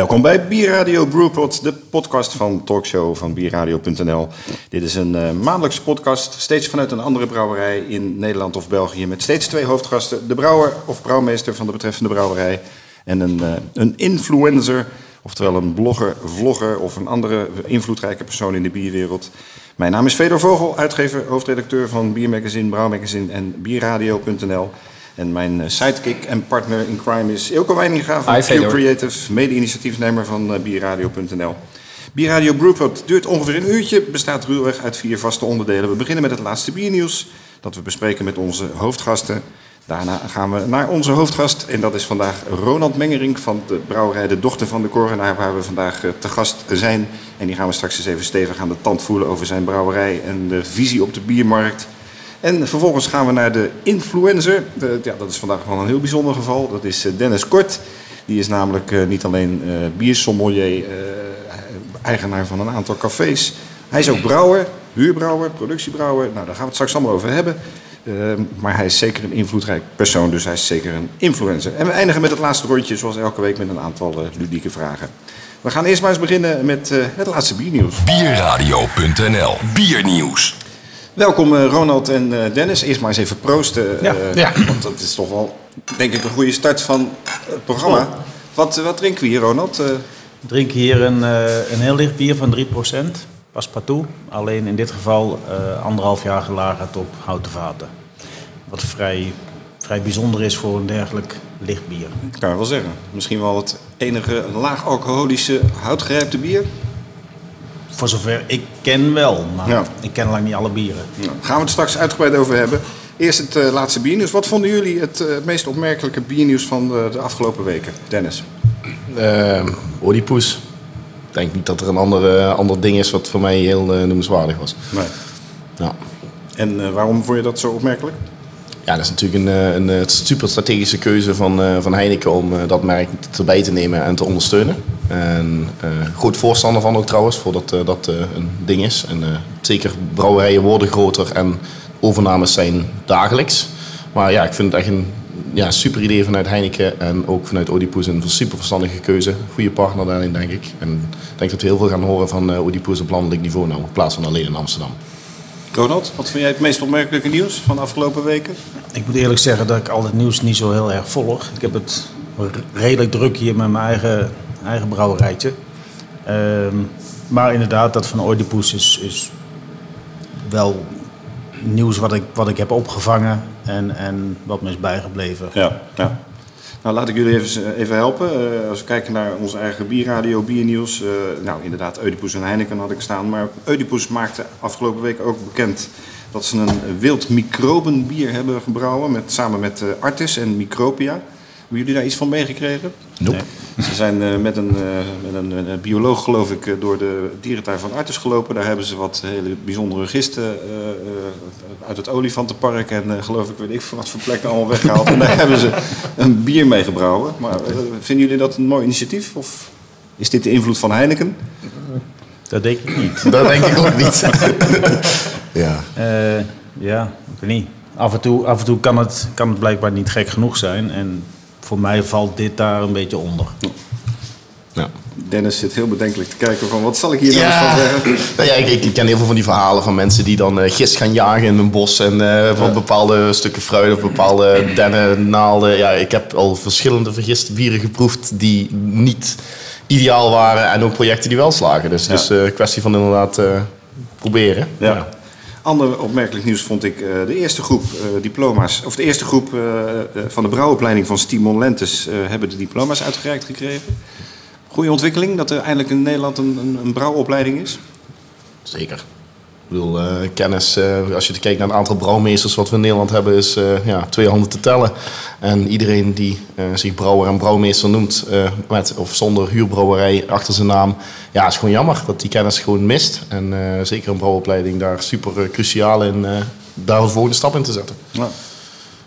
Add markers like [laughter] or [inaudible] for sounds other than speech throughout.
Welkom bij Bierradio Brewpot, de podcast van talkshow van bierradio.nl. Dit is een uh, maandelijkse podcast, steeds vanuit een andere brouwerij in Nederland of België, met steeds twee hoofdgasten. De brouwer of brouwmeester van de betreffende brouwerij en een, uh, een influencer, oftewel een blogger, vlogger of een andere invloedrijke persoon in de bierwereld. Mijn naam is Fedor Vogel, uitgever, hoofdredacteur van Biermagazine, Brouwmagazine en Bierradio.nl. En mijn sidekick en partner in crime is Ilko Weininga van Q Creative, mede-initiatiefnemer van Bierradio.nl. Bierradio Brewpot duurt ongeveer een uurtje, bestaat ruwweg uit vier vaste onderdelen. We beginnen met het laatste biernieuws, dat we bespreken met onze hoofdgasten. Daarna gaan we naar onze hoofdgast en dat is vandaag Ronald Mengering van de brouwerij De Dochter van de Korenaar, waar we vandaag te gast zijn. En die gaan we straks eens even stevig aan de tand voelen over zijn brouwerij en de visie op de biermarkt. En vervolgens gaan we naar de influencer. Ja, dat is vandaag wel een heel bijzonder geval. Dat is Dennis Kort. Die is namelijk uh, niet alleen uh, biersommelier, eigenaar van een aantal cafés. Hij is ook brouwer, huurbrouwer, productiebrouwer. Nou, daar gaan we het straks allemaal over hebben. maar hij is zeker een invloedrijk persoon, dus hij is zeker een influencer. En we eindigen met het laatste rondje, zoals elke week, met een aantal ludieke vragen. We gaan eerst maar eens beginnen met het laatste biernieuws. Bierradio.nl Biernieuws. Welkom uh, Ronald en uh, Dennis. Eerst maar eens even proosten. Uh, ja, ja. Want dat is toch wel, denk ik, een goede start van het programma. Oh. Wat, wat drinken we hier, Ronald? We drinken hier een, een heel licht bier van 3%. Passepartout. Alleen in dit geval anderhalf jaar gelagerd op houten vaten. Wat vrij, vrij bijzonder is voor een dergelijk licht bier. Dat kan je wel zeggen. Misschien wel het enige laag alcoholische houtgerijpte bier. Voor zover ik ken wel, maar ja. ik ken lang niet alle bieren. Nou, gaan we het straks uitgebreid over hebben. Eerst het uh, laatste biernieuws. Wat vonden jullie het uh, meest opmerkelijke biernieuws van de, de afgelopen weken? Dennis? Uh, Oedipus. Ik denk niet dat er een ander, ander ding is wat voor mij heel noemenswaardig was. Nee. Ja. En waarom vond je dat zo opmerkelijk? Ja, dat is natuurlijk een, een, super strategische keuze van, van Heineken om dat merk erbij te nemen en te ondersteunen. En uh, goed voorstander van ook trouwens, voordat uh, dat uh, een ding is. En zeker brouwerijen worden groter en overnames zijn dagelijks. Maar ja, ik vind het echt een ja, super idee vanuit Heineken en ook vanuit Oedipus een super verstandige keuze. Goede partner daarin, denk ik. En ik denk dat we heel veel gaan horen van Oedipus op landelijk niveau nou, in plaats van alleen in Amsterdam. Ronald, wat vind jij het meest opmerkelijke nieuws van de afgelopen weken? Ik moet eerlijk zeggen dat ik al het nieuws niet zo heel erg volg. Ik heb het redelijk druk hier met mijn eigen eigen brouwerijtje. Ehm, maar inderdaad, dat van Oedipus is, is wel nieuws wat ik, wat ik heb opgevangen en, en wat me is bijgebleven. Ja, ja. Nou, laat ik jullie even, even helpen. Uh, als we kijken naar onze eigen bierradio, biernieuws. Uh, nou, inderdaad, Oedipus en Heineken had ik staan. Maar Oedipus maakte afgelopen week ook bekend dat ze een wild microbenbier hebben gebrouwen. Met, samen met uh, Artis en Micropia. Hebben jullie daar iets van meegekregen? Nope. Ze zijn uh, met, een, uh, met een, een, bioloog, geloof ik, door de dierentuin van Artes gelopen. Daar hebben ze wat hele bijzondere gisten uh, uit het olifantenpark en geloof ik, weet ik wat voor plekken allemaal weggehaald. en daar [laughs] hebben ze een bier mee gebrouwen. Maar vinden jullie dat een mooi initiatief? Of is dit de invloed van Heineken? Dat denk ik niet. Dat denk ik ook niet. [laughs] ja. ja, ik weet niet. Af en toe, af en toe kan, het, kan het blijkbaar niet gek genoeg zijn. En voor mij valt dit daar een beetje onder. Ja. Dennis zit heel bedenkelijk te kijken van wat zal ik hier nou eens van zeggen? [laughs] Nou ja, ik, ik, ken heel veel van die verhalen van mensen die dan uh, gist gaan jagen in een bos en uh, van bepaalde stukken fruit of bepaalde [clears throat] dennennaalden. Ja, ik heb al verschillende vergiste bieren geproefd die niet ideaal waren en ook projecten die wel slagen. Dus het is een kwestie van inderdaad proberen. ja. Ander opmerkelijk nieuws vond ik uh, de eerste groep uh, diploma's, of de eerste groep uh, van de brouwopleiding van Stimon Lentes hebben de diploma's uitgereikt gekregen. Goede ontwikkeling dat er eindelijk in Nederland een, een, een brouwopleiding is? Zeker. Ik bedoel, uh, kennis, uh, als je kijkt naar het aantal brouwmeesters wat we in Nederland hebben, is uh, ja, twee handen te tellen. En iedereen die zich brouwer en brouwmeester noemt, met of zonder huurbrouwerij achter zijn naam, ja, is gewoon jammer dat die kennis gewoon mist. En zeker een brouwopleiding daar super cruciaal in, daar de volgende stap in te zetten. Ja.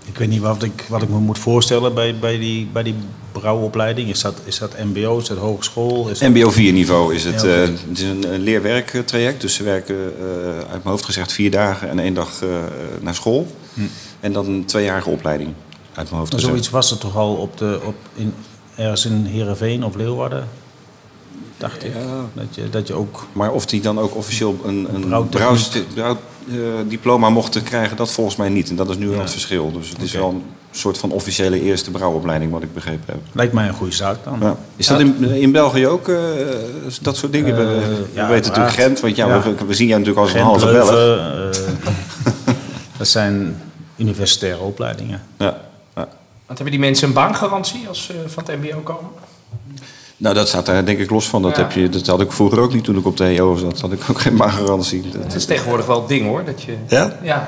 Ik weet niet wat ik, wat ik me moet voorstellen bij, bij, die, bij die brouwopleiding. Is dat, is dat mbo, is dat hogeschool? Is mbo 4 niveau is het. Uh, het is een, leerwerktraject. Dus ze werken uh, uit mijn hoofd gezegd vier dagen en één dag uh, naar school. Hm. En dan een tweejarige opleiding uit mijn hoofd gezegd. Zoiets was er toch al op de, op in, ergens in Heerenveen of Leeuwarden? dacht ik. Dat, je, dat je ook... Maar of die dan ook officieel een, een Brouwtechniek. Brouwdiploma mochten krijgen, dat volgens mij niet. En dat is nu wel het verschil. Dus het is wel een soort van officiële eerste brouwopleiding, wat ik begrepen heb. Lijkt mij een goede zaak dan. Ja. Is dat in, in België ook, eh, dat soort dingen? we Eh, we ja, weten natuurlijk. Gent, want ja, Ja. We, we zien jou natuurlijk als een halve Belg. Eh, [laughs] dat zijn universitaire opleidingen. Ja. Ja. Want hebben die mensen een baangarantie als ze van het mbo komen? Nou, dat staat daar denk ik los van. Dat, Ja. heb je, dat had ik vroeger ook niet toen ik op de EO zat. had ik ook geen baangarantie. Dat- Het is tegenwoordig wel het ding hoor. Dat je, Ja? ja,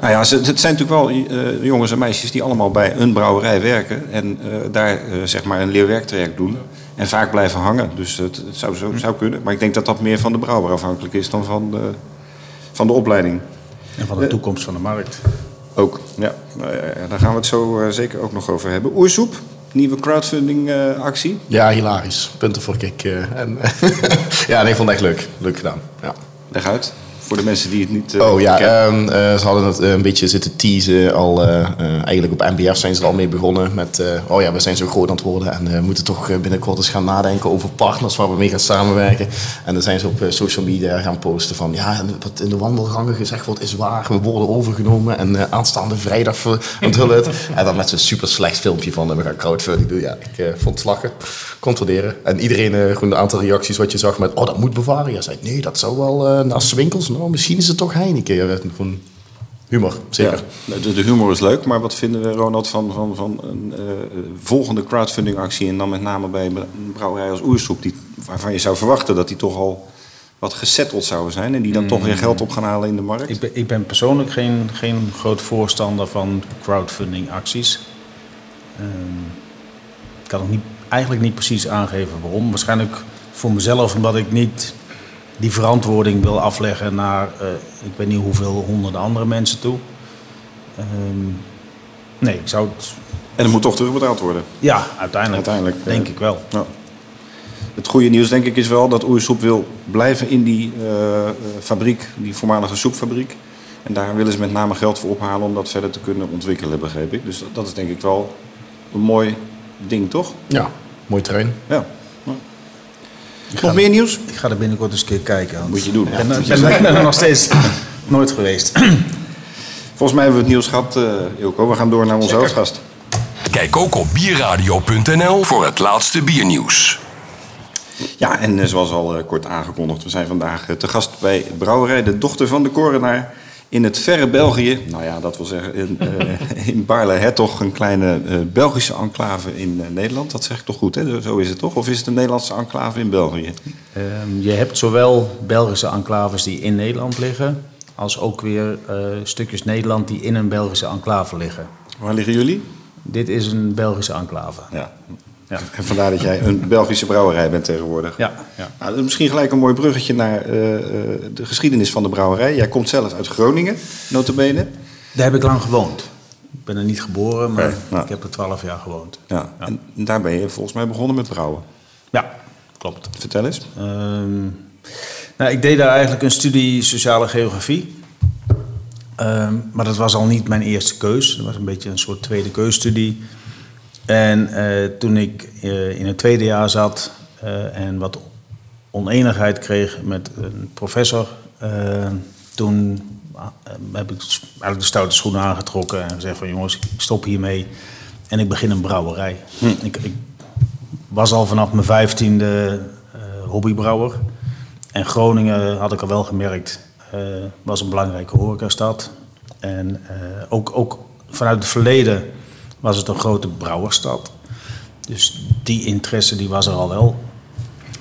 Nou ja, ze- het zijn natuurlijk wel eh, jongens en meisjes die allemaal bij een brouwerij werken. En eh, daar eh, zeg maar een leerwerktraject doen. En vaak blijven hangen. Dus het, het zou, zo, zou kunnen. Maar ik denk dat dat meer van de brouwer afhankelijk is dan van de, van de opleiding. En van de toekomst van de markt. Ook, ja. Nou daar gaan we het zo eh, zeker ook nog over hebben. Oersoep, nieuwe crowdfunding eh, actie. Ja, hilarisch. Punten voor Kik. eh, en, [laughs] ja, nee, ik vond het echt leuk. Leuk gedaan. Ja. Leg uit. Voor de mensen die het niet eh, Oh ja, ehm, eh, ze hadden het eh, een beetje zitten teasen. Al, eigenlijk op MBF zijn ze er al mee begonnen. Met, oh ja, we zijn zo groot aan het worden. En we moeten toch binnenkort eens gaan nadenken over partners waar we mee gaan samenwerken. En dan zijn ze op social media gaan posten van... Ja, wat in de wandelgangen gezegd wordt is waar. We worden overgenomen. En aanstaande vrijdag onthullen het. [laughs] en dan met zo'n super slecht filmpje van... we gaan crowdfunding doen. Ja, ik vond het lachen. Waarderen. En iedereen, gewoon een aantal reacties wat je zag met... Oh, dat moet Bavaria zijn. Nee, dat zou wel eh naast Winkels. Nou, misschien is het toch Heineken. Ja, gewoon humor, zeker. Ja, de, de humor is leuk, maar wat vinden we, Ronald, van, van, van een eh, volgende crowdfunding actie? En dan met name bij een brouwerij als Oersoep, die, waarvan je zou verwachten dat die toch al wat gesetteld zouden zijn. En die dan toch weer geld op gaan halen in de markt. Ik ben, ik ben persoonlijk geen, geen groot voorstander van crowdfunding acties. Ehm, ik kan ook niet, eigenlijk niet precies aangeven waarom. Waarschijnlijk voor mezelf omdat ik niet die verantwoording wil afleggen naar eh, ik weet niet hoeveel honderden andere mensen toe. Ehm, nee, ik zou het... En het moet toch terugbetaald worden. Ja, uiteindelijk, Uiteindelijk, denk ik wel. Ja. Het goede nieuws denk ik is wel dat Oersoep wil blijven in die eh, eh, fabriek, die voormalige soepfabriek. En daar willen ze met name geld voor ophalen om dat verder te kunnen ontwikkelen, begreep ik. Dus dat, dat is denk ik wel een mooi ding, toch? Ja, mooi terrein. Ja. Nog meer nieuws? Ik ga er binnenkort eens een keer kijken. want Moet je doen. Ik ben, er- ben, ben er nog steeds [laughs] nooit geweest. [clears throat] Volgens mij hebben we het nieuws gehad, eh Ilko. We gaan door naar onze hoofdgast. Kijk ook op bierradio.nl voor het laatste biernieuws. Ja, en eh, zoals al eh, kort aangekondigd, we zijn vandaag te gast bij Brouwerij De Dochter van de Korenaar in het verre België. Nou ja, dat wil zeggen in, eh [laughs] in Baarle-Hertog, een kleine eh, Belgische enclave in eh, Nederland. Dat zeg ik toch goed, hè? Zo is het toch? Of is het een Nederlandse enclave in België? Ehm, je hebt zowel Belgische enclaves die in Nederland liggen, als ook weer stukjes Nederland die in een Belgische enclave liggen. Waar liggen jullie? Dit is een Belgische enclave. Ja. Ja. En vandaar dat jij een Belgische brouwerij bent tegenwoordig. Ja, ja. Nou, misschien gelijk een mooi bruggetje naar eh, eh, de geschiedenis van de brouwerij. Jij komt zelf uit Groningen, notabene. Daar heb ik lang gewoond. Ik ben er niet geboren, maar nou. ik heb er twaalf jaar gewoond. Ja. En daar ben je volgens mij begonnen met brouwen. Ja, klopt. Vertel eens. Ehm, nou, ik deed daar eigenlijk een studie sociale geografie. Ehm, maar dat was al niet mijn eerste keus. Dat was een beetje een soort tweede keusstudie. En eh, toen ik eh, in het tweede jaar zat eh, en wat oneenigheid kreeg met een professor, toen heb ik eigenlijk de stoute schoenen aangetrokken en gezegd van jongens, ik stop hiermee en ik begin een brouwerij. Ik, ik was al vanaf mijn vijftiende eh hobbybrouwer. En Groningen had ik al wel gemerkt, eh, was een belangrijke horecastad. En ook, ook vanuit het verleden was het een grote brouwerstad. Dus die interesse die was er al wel.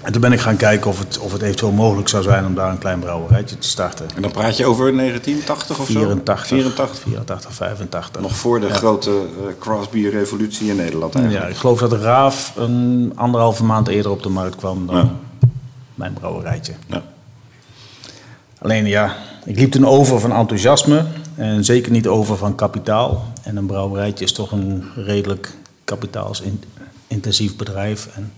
En toen ben ik gaan kijken of het, of het eventueel mogelijk zou zijn om daar een klein brouwerijtje te starten. En dan praat je over 1980 of zo? 84, 84. 84, 85. Nog voor de grote uh, craftbeer-revolutie in Nederland eigenlijk. Ja, ik geloof dat de Raaf een anderhalve maand eerder op de markt kwam dan Ja. mijn brouwerijtje. Ja. Alleen ja, ik liep toen over van enthousiasme en zeker niet over van kapitaal. En een brouwerijtje is toch een redelijk kapitaalsintensief bedrijf. En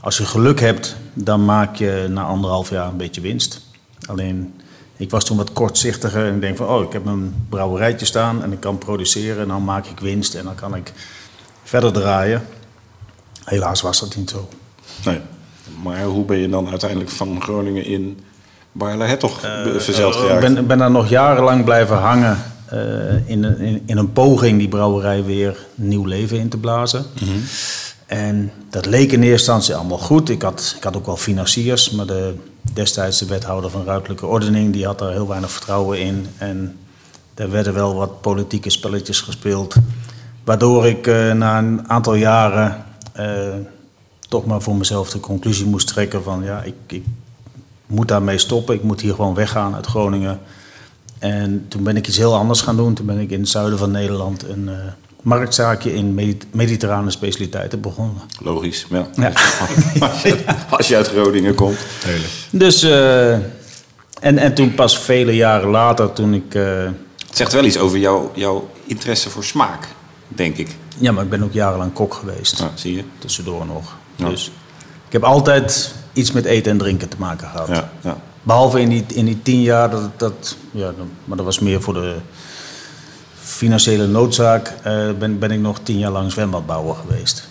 als je geluk hebt, dan maak je na anderhalf jaar een beetje winst. Alleen, ik was toen wat kortzichtiger en ik denk van, oh, ik heb een brouwerijtje staan en ik kan produceren en dan maak ik winst en dan kan ik verder draaien. Helaas was dat niet zo. Nee. Maar hoe ben je dan uiteindelijk van Groningen in Baarle-Hertog verzeld Ik geraakt? ben, ben daar nog jarenlang blijven hangen eh, in, een- in, in een poging die brouwerij weer nieuw leven in te blazen. En dat leek in eerste instantie allemaal goed. Ik had, ik had ook wel financiers, maar de, destijds de wethouder van ruimtelijke ordening die had daar heel weinig vertrouwen in. En er werden wel wat politieke spelletjes gespeeld. Waardoor ik eh, na een aantal jaren eh, toch maar voor mezelf de conclusie moest trekken van ja, ik, ik moet daarmee stoppen. Ik moet hier gewoon weggaan uit Groningen. En toen ben ik iets heel anders gaan doen. Toen ben ik in het zuiden van Nederland een eh, marktzaakje in medit- mediterrane specialiteiten begonnen. Logisch, ja. Ja. [laughs] als, je, uit Groningen komt. Dus, eh, en, en toen pas vele jaren later, toen ik... eh, Het zegt wel iets over jouw, jouw interesse voor smaak, denk ik. ja, maar ik ben ook jarenlang kok geweest. Ja, zie je? Tussendoor nog. Ja. Dus ik heb altijd iets met eten en drinken te maken gehad. Ja, ja. Behalve in die, in die tien jaar, dat, dat, ja, maar dat was meer voor de financiële noodzaak, eh, ben, ben ik nog tien jaar lang zwembadbouwer geweest.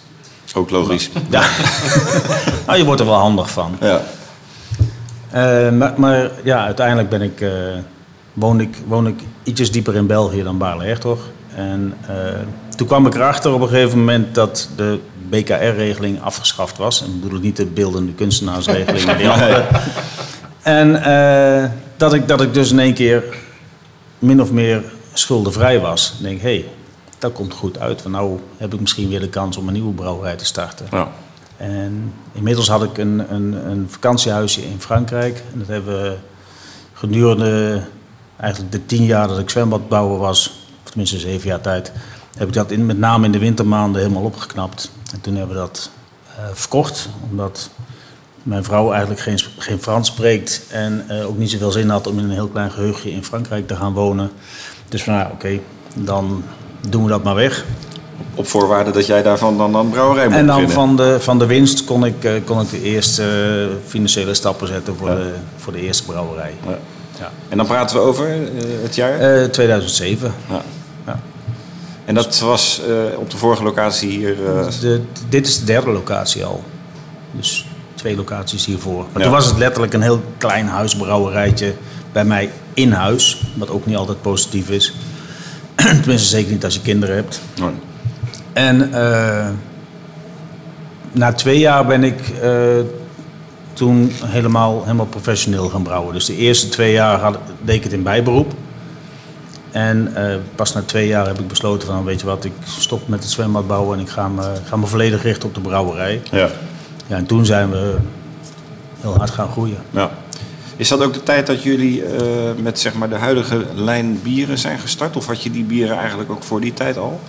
Ook logisch. Ja. [laughs] nou, je wordt er wel handig van. Ja. Eh, maar, maar ja, uiteindelijk ben ik, eh, woon ik, woon ik ietsjes dieper in België dan Baarle-Hertog. En toen kwam ik erachter op een gegeven moment dat de BKR-regeling afgeschaft was. En ik bedoel niet de beeldende kunstenaarsregeling, maar die andere. [laughs] En eh, dat, ik, dat ik dus in één keer min of meer schuldenvrij was. Ik denk, hé, hey, dat komt goed uit. Want nou heb ik misschien weer de kans om een nieuwe brouwerij te starten. Ja. En inmiddels had ik een, een, een vakantiehuisje in Frankrijk. En dat hebben we gedurende eigenlijk de tien jaar dat ik zwembadbouwer was, of tenminste zeven jaar tijd, heb ik dat in, met name in de wintermaanden helemaal opgeknapt. En toen hebben we dat eh, verkocht, omdat mijn vrouw eigenlijk geen, geen Frans spreekt en eh, ook niet zoveel zin had om in een heel klein geheugje in Frankrijk te gaan wonen. Dus van, nou, oké, dan doen we dat maar weg. Op voorwaarde dat jij daarvan dan een brouwerij moet En dan beginnen. van de, van de winst kon ik, eh, kon ik de eerste eh, financiële stappen zetten voor, de, voor de eerste brouwerij. Ja. Ja. En dan praten we over het jaar? Eh, 2007. Ja. Ja. En dat was op de vorige locatie hier... De, dit is de derde locatie al. Dus twee locaties hiervoor. Maar Ja. toen was het letterlijk een heel klein huisbrouwerijtje bij mij in huis. Wat ook niet altijd positief is. [clears throat] Tenminste, zeker niet als je kinderen hebt. En eh, na twee jaar ben ik eh, toen helemaal, helemaal professioneel gaan brouwen. Dus de eerste twee jaar had, deed ik het in bijberoep. En eh, pas na twee jaar heb ik besloten van, weet je wat, ik stop met het zwembad bouwen en ik ga me, ga me volledig richten op de brouwerij. ja. Ja, en toen zijn we heel hard gaan groeien. ja. Is dat ook de tijd dat jullie eh, met zeg maar, de huidige lijn bieren zijn gestart? Of had je die bieren eigenlijk ook voor die tijd al?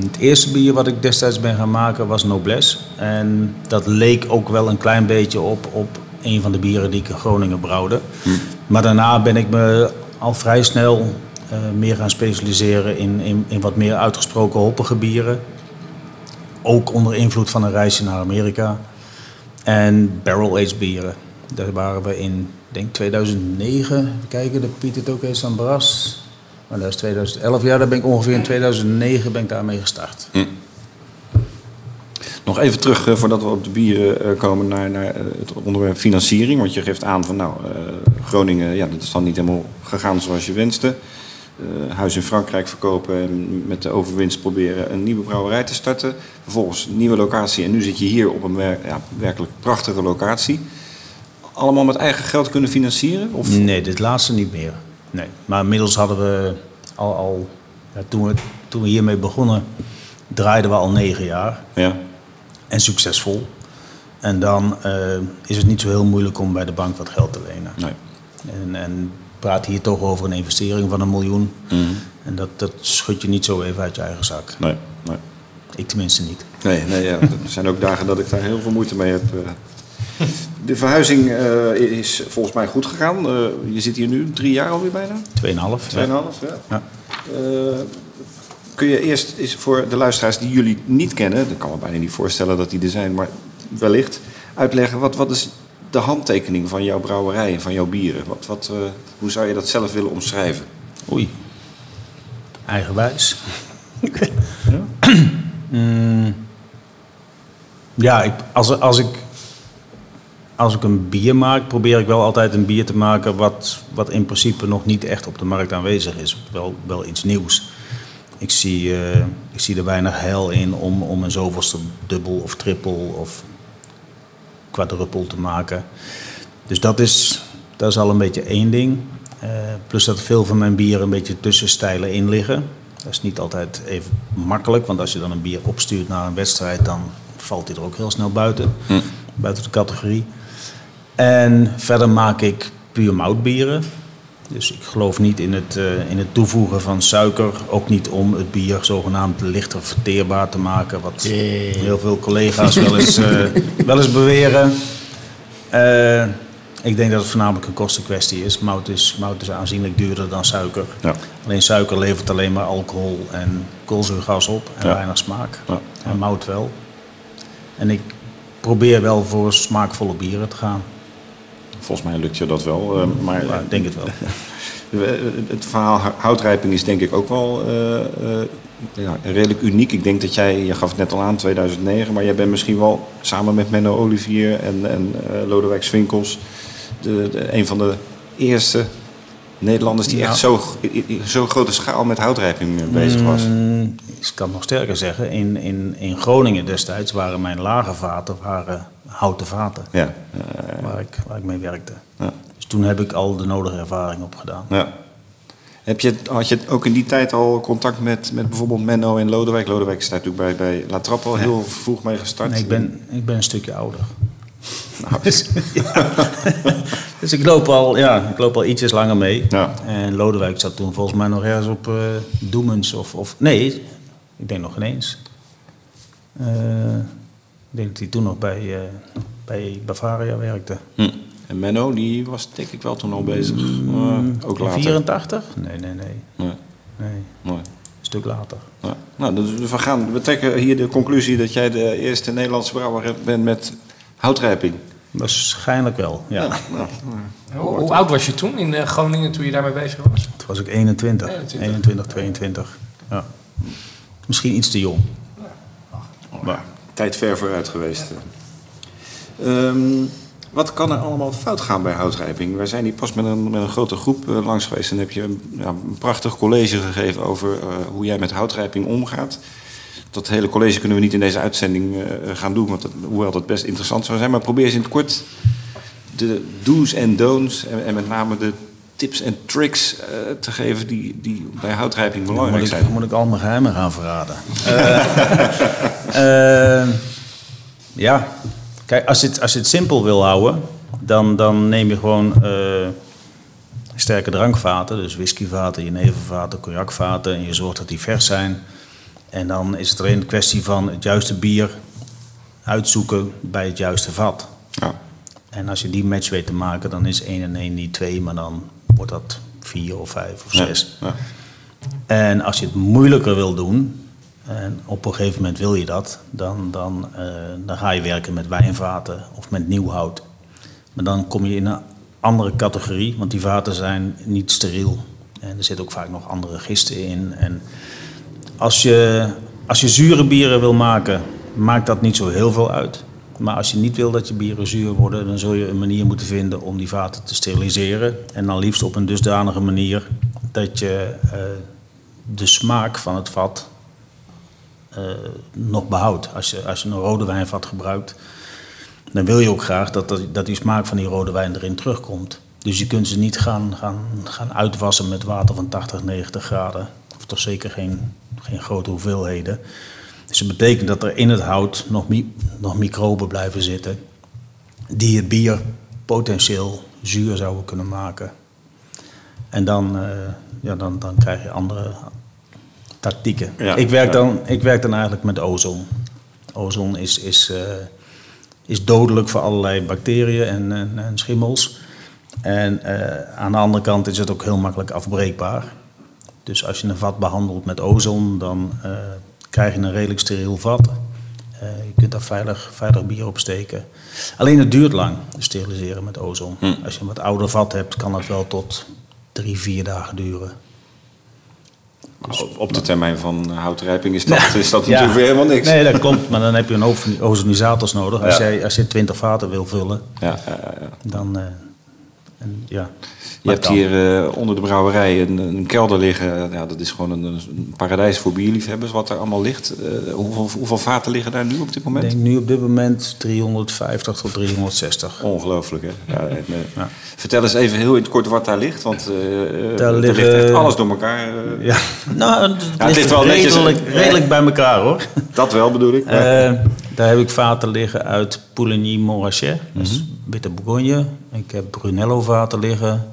Het eerste bier wat ik destijds ben gaan maken was Noblesse. En dat leek ook wel een klein beetje op, op een van de bieren die ik in Groningen brouwde. Maar daarna ben ik me al vrij snel eh, meer gaan specialiseren in, in, in wat meer uitgesproken hoppige bieren. Ook onder invloed van een reisje naar Amerika. En barrel-aged bieren. Daar waren we in, denk 2009, even kijken, de Pieter Toke San Bras. Maar dat is 2011. Ja, daar ben ik ongeveer in 2009 ben ik daarmee gestart. Nog even terug, eh, voordat we op de bieren eh, komen, naar, naar eh, het onderwerp financiering. Want je geeft aan van, nou, Groningen, ja, dat is dan niet helemaal gegaan zoals je wenste. Eh, huis in Frankrijk verkopen en met de overwinst proberen een nieuwe brouwerij te starten. Vervolgens een nieuwe locatie en nu zit je hier op een ja, werkelijk prachtige locatie. Allemaal met eigen geld kunnen financieren? Of? Nee, dit laatste niet meer. Nee. Maar inmiddels hadden we al, al ja, toen, we, toen we hiermee begonnen, draaiden we al negen jaar. Ja. En succesvol. En dan eh, is het niet zo heel moeilijk om bij de bank wat geld te lenen. Nee. En, en praat hier toch over een investering van een miljoen. En dat, dat schud je niet zo even uit je eigen zak. Nee. Nee. Ik tenminste niet. Nee, nee ja. er zijn ook dagen dat ik daar heel veel moeite mee heb. eh. De verhuizing eh, is volgens mij goed gegaan. Eh, je zit hier nu drie jaar alweer bijna? Tweeënhalf. Tweeënhalf, ja. Ja. Kun je eerst eens voor de luisteraars die jullie niet kennen... dat kan me bijna niet voorstellen dat die er zijn, maar wellicht... uitleggen wat, wat is de handtekening van jouw brouwerij en van jouw bieren? Wat, wat, eh, hoe zou je dat zelf willen omschrijven? Oei. Eigenwijs. [clears throat] Mm. ja, ik, als, als ik als ik een bier maak, probeer ik wel altijd een bier te maken wat, wat in principe nog niet echt op de markt aanwezig is. Wel, wel iets nieuws. Ik zie, eh, ik zie er weinig heil in om, om een zoveelste dubbel of triple of quadruppel te maken. Dus dat is, dat is al een beetje één ding. Eh, plus dat veel van mijn bieren een beetje tussenstijlen in liggen. Dat is niet altijd even makkelijk, want als je dan een bier opstuurt naar een wedstrijd, dan valt hij er ook heel snel buiten. Buiten de categorie. En verder maak ik puur moutbieren. Dus ik geloof niet in het, eh, in het toevoegen van suiker. Ook niet om het bier zogenaamd lichter verteerbaar te maken. Wat heel veel collega's wel eens, eh, [laughs] wel eens beweren. Eh, ik denk dat het voornamelijk een kostenkwestie is. Mout is, mout is aanzienlijk duurder dan suiker. Ja. Alleen suiker levert alleen maar alcohol en koolzuurgas op en Ja. weinig smaak. Ja. En mout wel. En ik probeer wel voor smaakvolle bieren te gaan. Volgens mij lukt je dat wel. eh, maar Ja, ik denk het wel. [laughs] Eh, Het verhaal hou- houtrijping is denk ik ook wel eh, ja, redelijk uniek. Ik denk dat jij, je gaf het net al aan, 2009, maar jij bent misschien wel samen met Menno Olivier en, en Lodewijk Swinkels de, de, een van de eerste Nederlanders die Ja. echt zo, zo grote schaal met houtrijping eh, bezig was. Mm, ik kan het nog sterker zeggen. In, in, in Groningen destijds waren mijn lage vaten waren houten vaten. Ja, Waar, ik, waar ik mee werkte. ja, Dus toen heb ik al de nodige ervaring opgedaan. ja. Heb je, had je ook in die tijd al contact met, met bijvoorbeeld Menno en Lodewijk? Lodewijk is daar natuurlijk bij, bij La Trappe al heel vroeg mee gestart. Nee, ik, ben, ik ben een stukje ouder. Nou, Dus, [laughs] ja. [laughs] dus ik, loop al, ja, ik loop al ietsjes langer mee. Ja. En Lodewijk zat toen volgens mij nog ergens op eh Doemens. Of, of, nee, ik denk nog ineens. Eh, ik denk dat hij toen nog bij, eh, bij Bavaria werkte. Hm. En Menno, die was denk ik wel toen al bezig. Eh, ook In later. 84? Nee, nee, nee. Nee, nee. nee. Een stuk later. Ja. Nou, dus we, gaan, we trekken hier de conclusie dat jij de eerste Nederlandse brouwer bent met houtrijping. Waarschijnlijk wel, ja. Nou, Hoe, hoe oud was je toen in eh, Groningen toen je daarmee bezig was? Toen was ik 21. 21. 21, 22. Ja. Misschien iets te jong. maar tijd ver vooruit geweest. Ehm, wat kan er allemaal fout gaan bij houtrijping? Wij zijn hier pas met een, met een grote groep eh, langs geweest en heb je een, ja, een prachtig college gegeven over eh, hoe jij met houtrijping omgaat. Dat hele college kunnen we niet in deze uitzending eh, gaan doen, want dat, hoewel dat best interessant zou zijn. Maar probeer eens in het kort de do's en don'ts en, en met name de tips en tricks eh, te geven die, die bij houtrijping belangrijk ik, zijn. moet ik al mijn geheimen gaan verraden? [laughs] Eh, ja, kijk, als je, het, als je het simpel wil houden, dan, dan neem je gewoon sterke drankvaten, dus whiskyvaten, jenevervaten, cognacvaten, en je zorgt dat die vers zijn. En dan is het alleen een kwestie van het juiste bier uitzoeken bij het juiste vat. Ja. En als je die match weet te maken, dan is 1 en 1 niet 2, maar dan wordt dat 4 of 5 of 6. Ja. En als je het moeilijker wil doen, en op een gegeven moment wil je dat, dan, dan, eh, dan ga je werken met wijnvaten of met nieuw hout. Maar dan kom je in een andere categorie, want die vaten zijn niet steriel. En er zitten ook vaak nog andere gisten in. En als je, als je zure bieren wil maken, maakt dat niet zo heel veel uit. Maar als je niet wil dat je bieren zuur worden, dan zul je een manier moeten vinden om die vaten te steriliseren. En dan liefst op een dusdanige manier dat je eh, de smaak van het vat eh, nog behoudt. Als je, als je een rode wijnvat gebruikt, dan wil je ook graag dat, dat, dat die smaak van die rode wijn erin terugkomt. Dus je kunt ze niet gaan, gaan, gaan uitwassen met water van 80, 90 graden. Of toch zeker geen, geen grote hoeveelheden. Dus dat betekent dat er in het hout nog, mi- nog microben blijven zitten. Die het bier potentieel zuur zouden kunnen maken. En dan, eh, ja, dan, dan krijg je andere tactieken. Ja, ik, werk ja. dan, ik werk dan eigenlijk met ozon. Ozon is, is, eh, is dodelijk voor allerlei bacteriën en, en, en schimmels. En eh, aan de andere kant is het ook heel makkelijk afbreekbaar. Dus als je een vat behandelt met ozon, dan eh, krijg je een redelijk steriel vat. Eh, je kunt daar veilig, veilig bier op steken. Alleen het duurt lang, steriliseren met ozon. Als je een wat ouder vat hebt, kan dat wel tot drie, vier dagen duren. Maar op- op de termijn van houtrijping is dat, is dat natuurlijk weer helemaal niks. Nee, dat klopt. Maar dan heb je een hoop ozonizators nodig. Als, Ja. jij, als je 20 vaten wil vullen, Ja, ja, ja, ja. dan... eh, en, ja. Je hebt hier eh, onder de brouwerij een, een kelder liggen. Ja, dat is gewoon een, een paradijs voor bierliefhebbers wat er allemaal ligt. Eh, hoeveel, hoeveel vaten liggen daar nu op dit Ik moment? denk nu op dit moment 350 tot 360. Ongelooflijk, hè? Ja, en, eh, Ja. Vertel eens even heel in het kort wat daar ligt. Want Daar er ligt echt alles door elkaar. Ja, nou, het, het ligt wel netjes- redelijk, redelijk bij elkaar hoor. Dat wel bedoel ik. daar heb ik vaten liggen uit Pouligny Montrachet, dat is witte Bourgogne. Ik heb Brunello vaten liggen,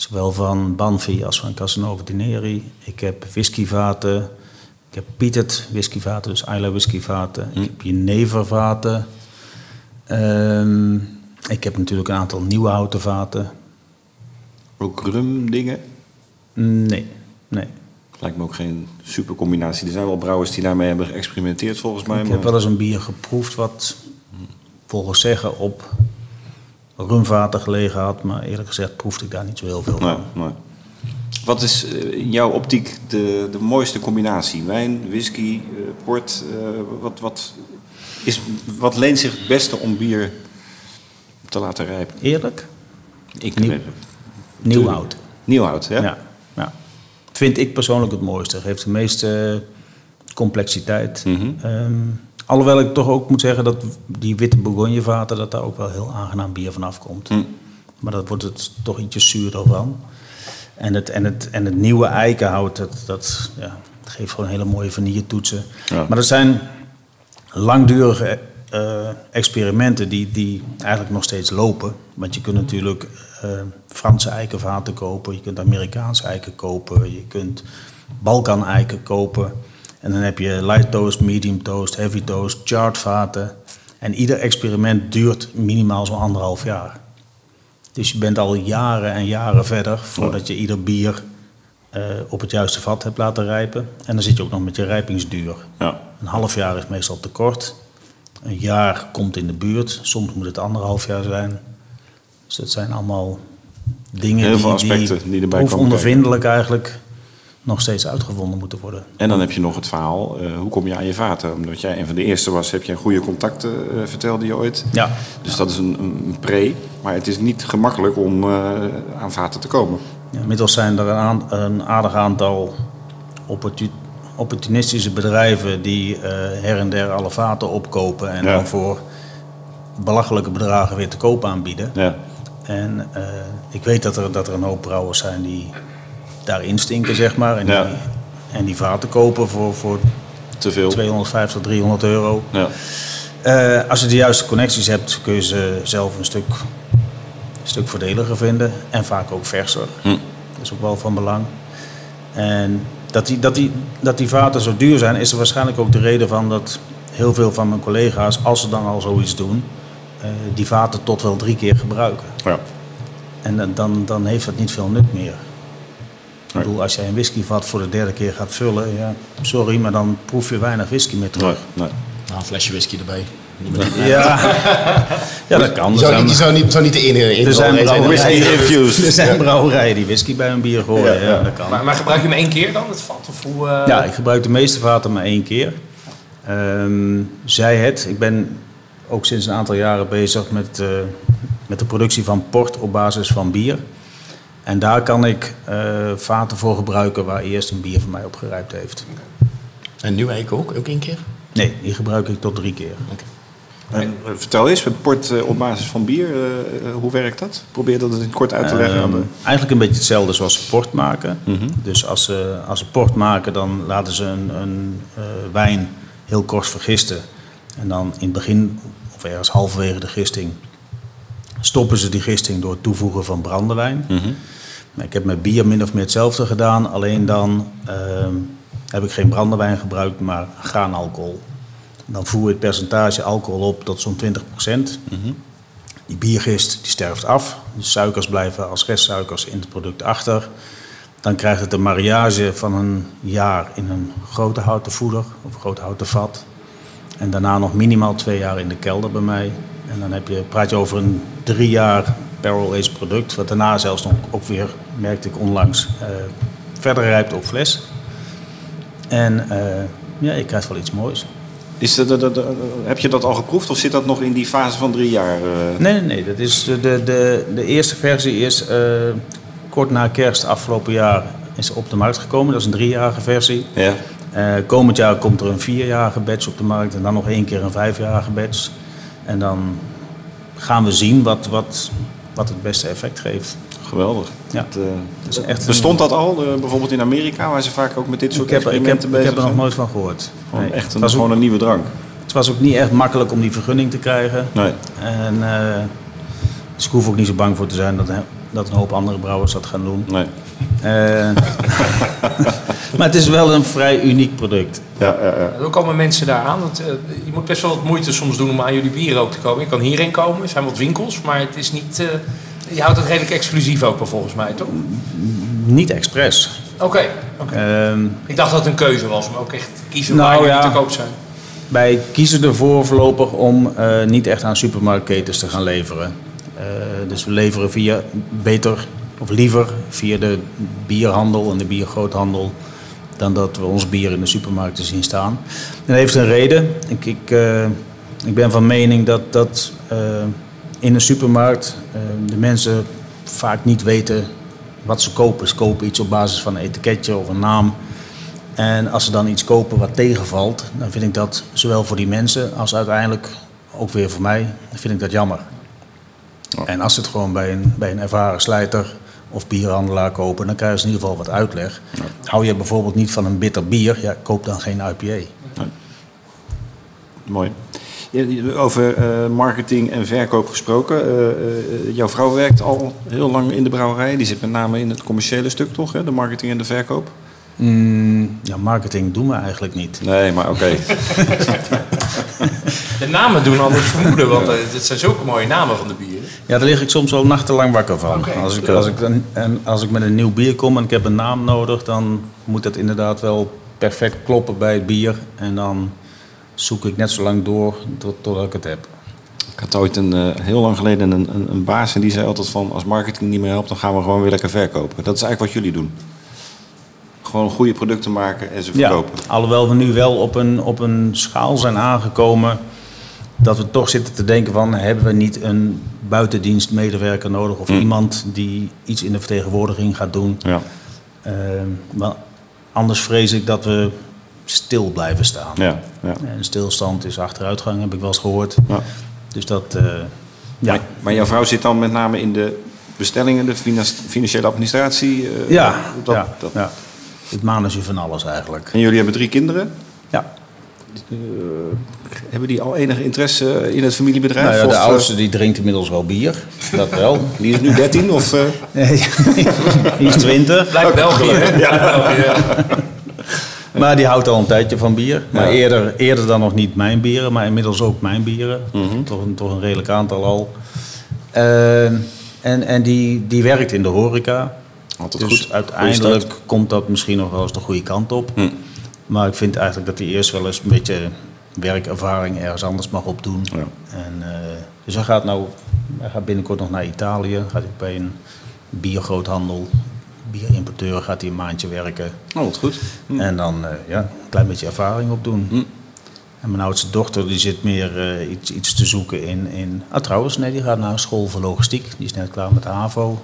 zowel van Banfi als van Casanova di Neri. Ik heb whiskyvaten, ik heb Pietet whiskyvaten, dus Isla whiskyvaten. Ik heb Jenever vaten. Ehm, ik heb natuurlijk een aantal nieuwe houten vaten. Ook rum dingen. Nee, nee. Lijkt me ook geen super combinatie. Er zijn wel brouwers die daarmee hebben geëxperimenteerd volgens mij. Ik maar- heb wel eens een bier geproefd wat volgens zeggen op rumvaten gelegen had. Maar eerlijk gezegd proefde ik daar niet zo heel veel van. nee. Wat is eh, in jouw optiek de, de mooiste combinatie? Wijn, whisky, eh, port? eh, wat, wat, is, wat leent zich het beste om bier te laten rijpen? Eerlijk? Ik Nieuw. Nieuw oud. Nieuwhout, ja? Ja. ja. Vind ik persoonlijk het mooiste. Het heeft de meeste complexiteit. Mhm. Ehm, alhoewel ik toch ook moet zeggen dat die witte Bourgognevaten... dat daar ook wel heel aangenaam bier van afkomt. Hm. Maar dat wordt het toch ietsje zuurder van. En het, en het, en het nieuwe eikenhout, dat, dat, ja, dat geeft gewoon hele mooie vanilletoetsen. Ja. Maar dat zijn langdurige eh, experimenten die, die eigenlijk nog steeds lopen. Want je kunt natuurlijk eh, Franse eikenvaten kopen, je kunt Amerikaanse eiken kopen, je kunt Balkan eiken kopen. En dan heb je light toast, medium toast, heavy toast, charred vaten. En ieder experiment duurt minimaal zo'n anderhalf jaar. Dus je bent al jaren en jaren verder voordat je ieder bier eh, op het juiste vat hebt laten rijpen. En dan zit je ook nog met je rijpingsduur. Ja. Een half jaar is meestal te kort. Een jaar komt in de buurt. Soms moet het anderhalf jaar zijn. Dus dat zijn allemaal dingen Heel die, veel aspecten die erbij komen onvervindelijk eigenlijk nog steeds uitgevonden moeten worden. En dan heb je nog het verhaal, eh, hoe kom je aan je vaten? Omdat jij een van de eerste was, heb je goede contacten, eh, vertelde je ooit. Ja, Dus dat is een, een pre, maar het is niet gemakkelijk om eh, aan vaten te komen. Ja, inmiddels zijn er een, een aardig aantal opportu- opportunistische bedrijven die her en der alle vaten opkopen en Ja. dan voor belachelijke bedragen weer te koop aanbieden. Ja. En ik weet dat er, dat er een hoop brouwers zijn die daarin stinken, zeg maar. En, Ja. die, en die vaten kopen voor, voor Te veel. 250, 300 euro. Ja. Eh, als je de juiste connecties hebt, kun je ze zelf een stuk, een stuk voordeliger vinden. En vaak ook verser. Hm. Dat is ook wel van belang. En dat die, dat, die, dat die vaten zo duur zijn, is er waarschijnlijk ook de reden van dat heel veel van mijn collega's, als ze dan al zoiets doen, eh, die vaten tot wel drie keer gebruiken. Ja. En dan- dan, dan heeft dat niet veel nut meer. Ik bedoel, als jij een whiskyvat voor de derde keer gaat vullen, ja, sorry, maar dan proef je weinig whisky meer terug. nee. Nou, een flesje whisky erbij. Ja, ja dat kan. Je zou, zijn, niet, je zou, niet, zou niet de enige er zijn brouwerij zijn. brouwerijen, Whisky infused. er zijn brouwerijen die whisky bij hun bier gooien. Ja, dat kan. Maar, maar gebruik je hem één keer dan, het vat? Of hoe, eh, Ja, ik gebruik de meeste vaten maar één keer. Ehm, zij het, ik ben ook sinds een aantal jaren bezig met, eh, met de productie van port op basis van bier. En daar kan ik eh, vaten voor gebruiken waar eerst een bier van mij op gerijpt heeft. En nu eigenlijk ook? Ook één keer? Nee, die gebruik ik tot drie keer. En, vertel eens, met port eh, op basis van bier, eh, hoe werkt dat? Probeer dat eens in het kort uit te leggen. aan Ehm, de- eigenlijk een beetje hetzelfde zoals ze port maken. Dus als ze, als ze port maken, dan laten ze een, een eh, wijn heel kort vergisten. En dan in het begin, of ergens halverwege de gisting, stoppen ze die gisting door het toevoegen van brandewijn. Maar Ik heb met bier min of meer hetzelfde gedaan, alleen dan ehm, heb ik geen brandewijn gebruikt, maar graanalcohol. Dan voer je het percentage alcohol op tot zo'n 20% Die biergist die sterft af. De suikers blijven als restsuikers in het product achter. Dan krijgt het een mariage van een jaar in een grote houten voeder of een grote houten vat. En daarna nog minimaal twee jaar in de kelder bij mij. En dan heb je, praat je over een drie jaar barrel aged product. Wat daarna zelfs nog ook weer, merkte ik onlangs, eh, verder rijpt op fles. En eh, ja, je krijgt wel iets moois. Is de, de, de- de- heb je dat al geproefd of zit dat nog in die fase van drie jaar? eh? Nee, nee, nee. Dat is de, de, de, eerste versie is kort na kerst afgelopen jaar is op de markt gekomen. Dat is een driejarige versie. Ja. Komend jaar komt er een vierjarige badge op de markt en dan nog één keer een vijfjarige badge. En dan gaan we zien wat, wat, wat het beste effect geeft. Geweldig. Ja. Dat, eh, is echt een- bestond dat al, eh, bijvoorbeeld in Amerika, waar ze vaak ook met dit soort Ik heb, ik, heb, experimenten ik heb er nog zijn? nooit van gehoord. Gewoon Nee. echt het, een, was gewoon ook, een nieuwe drank. het was ook niet echt makkelijk om die vergunning te krijgen. Nee. En, eh, dus ik hoef ook niet zo bang voor te zijn dat, dat een hoop andere brouwers dat gaan doen. nee. [laughs] [laughs] Maar het is wel een vrij uniek product. Ja, ja, ja. Hoe komen mensen daar aan? Want, eh, je moet best wel wat moeite soms doen om aan jullie bieren ook te komen. Je kan hierheen komen, er zijn wat winkels, maar het is niet... eh, je houdt het redelijk exclusief ook wel volgens mij, toch? Niet expres. Oké. oké. Ehm, Ik dacht dat het een keuze was om ook echt te kiezen Nou, waar jullie ja. te koop zijn. Wij kiezen ervoor voorlopig om eh, niet echt aan supermarktketens te gaan leveren. Eh, dus we leveren via beter of liever via de bierhandel en de biergroothandel dan dat we ons bier in de supermarkten zien staan. En dat heeft een reden. Ik, ik, eh, ik ben van mening dat, dat eh, in een supermarkt eh, de mensen vaak niet weten wat ze kopen. Ze kopen iets op basis van een etiketje of een naam. En als ze dan iets kopen wat tegenvalt, dan vind ik dat zowel voor die mensen als uiteindelijk ook weer voor mij, vind ik dat jammer. En als het gewoon bij een, bij een ervaren slijter of bierhandelaar kopen, dan krijgen ze in ieder geval wat uitleg. Hou je bijvoorbeeld niet van een bitter bier, ja, koop dan geen IPA. Mooi. Ja, Over eh, marketing en verkoop gesproken. eh, eh, jouw vrouw werkt al heel lang in de brouwerij. Die zit met name in het commerciële stuk, toch? Hè? De marketing en de verkoop. Mm, ja, marketing doen we eigenlijk niet. Nee, maar oké. [laughs] De namen doen anders vermoeden, want eh, het zijn zulke mooie namen van de bieren. Ja, daar lig ik soms wel nachtenlang wakker van. Als, ik, als, ik, een- en als ik met een nieuw bier kom en ik heb een naam nodig, dan moet dat inderdaad wel perfect kloppen bij het bier. En dan zoek ik net zo lang door tot, totdat ik het heb. Ik had ooit een, eh, heel lang geleden een, een, een baas en die zei altijd van... als marketing niet meer helpt, dan gaan we gewoon weer lekker verkopen. Dat is eigenlijk wat jullie doen. Gewoon goede producten maken en ze verkopen. alhoewel we nu wel op een, op een schaal zijn aangekomen dat we toch zitten te denken van hebben we niet een buitendienstmedewerker nodig of iemand die iets in de vertegenwoordiging gaat doen. Ja. Eh, maar anders vrees ik dat we stil blijven staan. Ja, ja. En stilstand is achteruitgang, heb ik wel eens gehoord. Ja. Dus dat, eh, ja. Maar, maar jouw vrouw zit dan met name in de bestellingen, de finan- financiële administratie. eh, Ja, dat, ja, dat. ja. Het manage van alles eigenlijk. En jullie hebben drie kinderen. Ja. Hebben die al enige interesse in het familiebedrijf? Nou ja, de Of, eh, oudste die drinkt inmiddels wel bier. Dat wel. Die is nu 13 of... eh, Nee, [laughs] die is 20. Blijft België, hè? Ja. Maar die houdt al een tijdje van bier. Maar Ja. eerder, eerder dan nog niet mijn bieren, maar inmiddels ook mijn bieren. Mhm. toch, een, toch een redelijk aantal al. Eh, en en die, die werkt in de horeca. Altijd dus goed. uiteindelijk komt dat misschien nog wel eens de goede kant op. Hm. Maar ik vind eigenlijk dat hij eerst wel eens een beetje werkervaring ergens anders mag opdoen. Ja. En, eh, dus hij gaat, nou, hij gaat binnenkort nog naar Italië. Gaat hij bij een biergroothandel, bierimporteur, gaat hij een maandje werken. Oh, wat goed. En dan eh, ja, een klein beetje ervaring opdoen. Hm. En mijn oudste dochter die zit meer eh, iets, iets te zoeken in, in... Ah, trouwens, nee, die gaat naar school voor logistiek. Die is net klaar met de HAVO.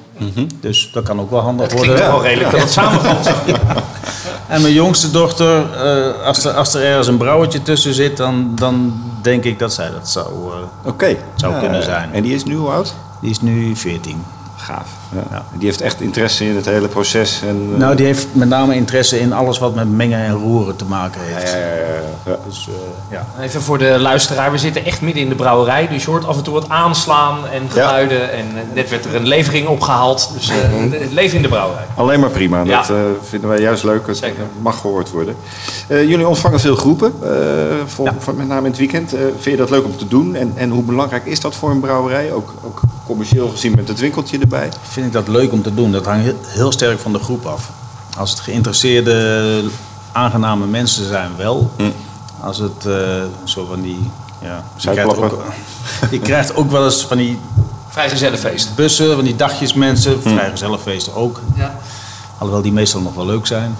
Dus dat kan ook wel handig worden. toch wel redelijk dat samenvalt. [laughs] En mijn jongste dochter, eh, als, er, als er ergens een brouwertje tussen zit... dan, dan denk ik dat zij dat zou... eh. Zou kunnen zijn. En die is nu hoe oud? die is nu 14. Gaaf. Ja. Die heeft echt interesse in het hele proces. En, eh, Nou, die heeft met name interesse in alles wat met mengen en roeren te maken heeft. ja, ja, ja, ja. Dus eh, ja. Even voor de luisteraar, we zitten echt midden in de brouwerij. Dus je hoort af en toe wat aanslaan en geluiden. En eh, net werd er een levering opgehaald. Dus eh, het leven in de brouwerij. Alleen maar prima. Ja. Dat eh, vinden wij juist leuk. Het Zeker. mag gehoord worden. Eh, jullie ontvangen veel groepen, eh, voor, voor- met name in het weekend. Eh, vind je dat leuk om te doen? En, en hoe belangrijk is dat voor een brouwerij? Ook, ook commercieel gezien met het winkeltje erbij. Vind ik dat leuk om te doen. Dat hangt heel, sterk van de groep af. Als het geïnteresseerde, aangename mensen zijn, wel. Als het eh, zo van die... Ja, je, krijgt ook, [laughs] je krijgt ook wel eens van die Vrijgezellenfeest. bussen, van die dagjesmensen. Vrijgezellenfeesten ook. Ja. Alhoewel die meestal nog wel leuk zijn.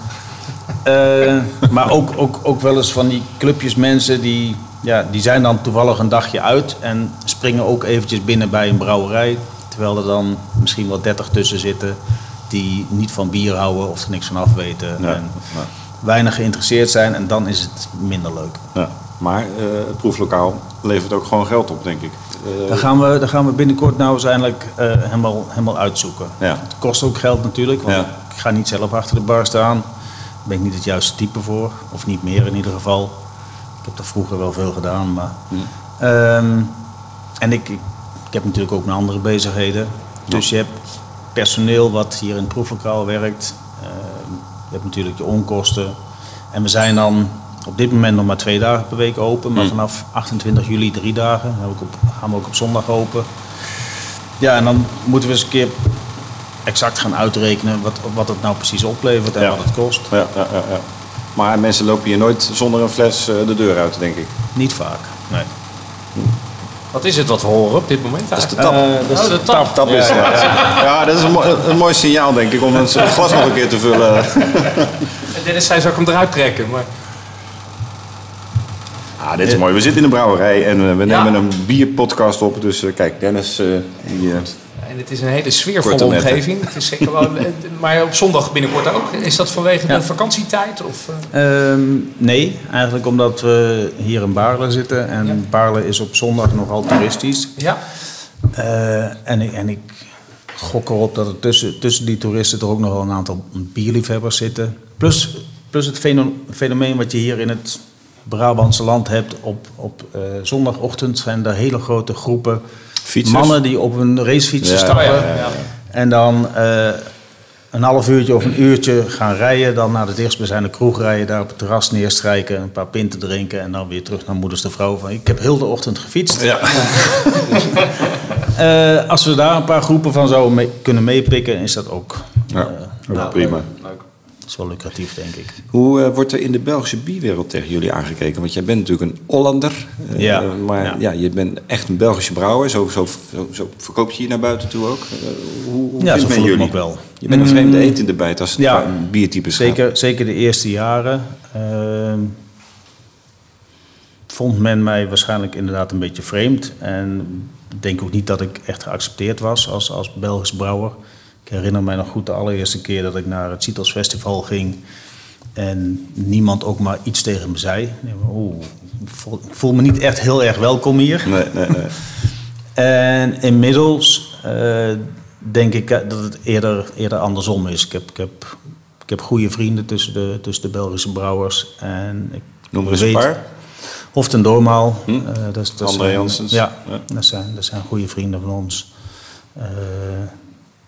Eh, maar ook, ook, ook wel eens van die clubjes mensen die, ja, die zijn dan toevallig een dagje uit en springen ook eventjes binnen bij een brouwerij. Terwijl er dan misschien wel 30 tussen zitten die niet van bier houden of er niks van af weten. Ja, En ja. weinig geïnteresseerd zijn en dan is het minder leuk. Ja. Maar eh, het proeflokaal levert ook gewoon geld op, denk ik. Eh, Daar gaan we, daar gaan we binnenkort nou eens eindelijk eh, helemaal, helemaal uitzoeken. Ja. Het kost ook geld natuurlijk, want ik ga niet zelf achter de bar staan. Daar ben ik niet het juiste type voor, of niet meer in ieder geval. Ik heb dat vroeger wel veel gedaan, maar... Ehm, en ik, ik, ik heb natuurlijk ook mijn andere bezigheden. Dus je hebt personeel wat hier in het proeflokaal werkt. Ehm, je hebt natuurlijk je onkosten. En we zijn dan op dit moment nog maar twee dagen per week open. Maar vanaf 28 juli drie dagen. Dan gaan we ook op zondag open. Ja, en dan moeten we eens een keer exact gaan uitrekenen wat, wat het nou precies oplevert en Ja. wat het kost. ja, ja, ja, ja. Maar mensen lopen hier nooit zonder een fles eh, de deur uit, denk ik. Niet vaak. Nee. Wat is het wat we horen op dit moment? Dat is de tap. Eh, dat is Oh, de tap. Tap is, ja, ja. ja, dat is een, mooi- een mooi signaal, denk ik, om het glas nog een keer te vullen. En [laughs] Dennis zei, zou ik hem eruit trekken? Maar Ah, dit is mooi. We zitten in de brouwerij en eh, we Ja. nemen een bierpodcast op. Dus kijk, Dennis, die, En het is een hele sfeervolle omgeving. Het is zeker wel, [laughs] maar op zondag binnenkort ook. Is dat vanwege Ja. de vakantietijd? Of, eh? Ehm, nee, eigenlijk omdat we hier in Baarle zitten. En Ja. Baarle is op zondag nogal toeristisch. ja? Eh, en, ik, en ik gok erop dat er tussen, tussen die toeristen er ook nog wel een aantal bierliefhebbers zitten. Plus, plus het feno- fenomeen wat je hier in het Brabantse land hebt. Op, op eh, zondagochtend zijn er hele grote groepen Fietsers. mannen die op een racefiets Ja, stappen. ja. En dan eh, een half uurtje of een uurtje gaan rijden. Dan naar de dichtstbijzijnde kroeg rijden. Daar op het terras neerstrijken. Een paar pinten drinken. En dan weer terug naar moeders de vrouw. Van, ik heb heel de ochtend gefietst. ja. [laughs] Eh, als we daar een paar groepen van zouden mee- kunnen meepikken, is dat ook, Ja, eh, ook nou, prima. Dat is wel lucratief, denk ik. Hoe eh, wordt er in de Belgische bierwereld tegen jullie aangekeken? Want jij bent natuurlijk een Hollander. eh, Ja. Maar ja. Ja. je bent echt een Belgische brouwer. Zo, zo, zo, zo verkoop je je naar buiten toe ook. Eh, hoe hoe Ja, vindt zo men voel ik me jullie? ook wel. Je bent een vreemde eend in de bijt als het Ja. gaat. Zeker, zeker de eerste jaren ehm, vond men mij waarschijnlijk inderdaad een beetje vreemd. En ik denk ook niet dat ik echt geaccepteerd was als, als Belgisch brouwer. Ik herinner mij nog goed de allereerste keer dat ik naar het Citos Festival ging. En niemand ook maar iets tegen me zei. Oeh, ik voel, me niet echt heel erg welkom hier. Nee, nee, nee. En inmiddels eh, denk ik eh, dat het eerder, eerder andersom is. Ik heb, ik heb, ik heb goede vrienden tussen de, tussen de Belgische brouwers. En ik Noem er eens een paar. Hoft en Doormaal. eh, dat, André zijn- Janssens. Ja, Ja. Dat, zijn, dat zijn goede vrienden van ons.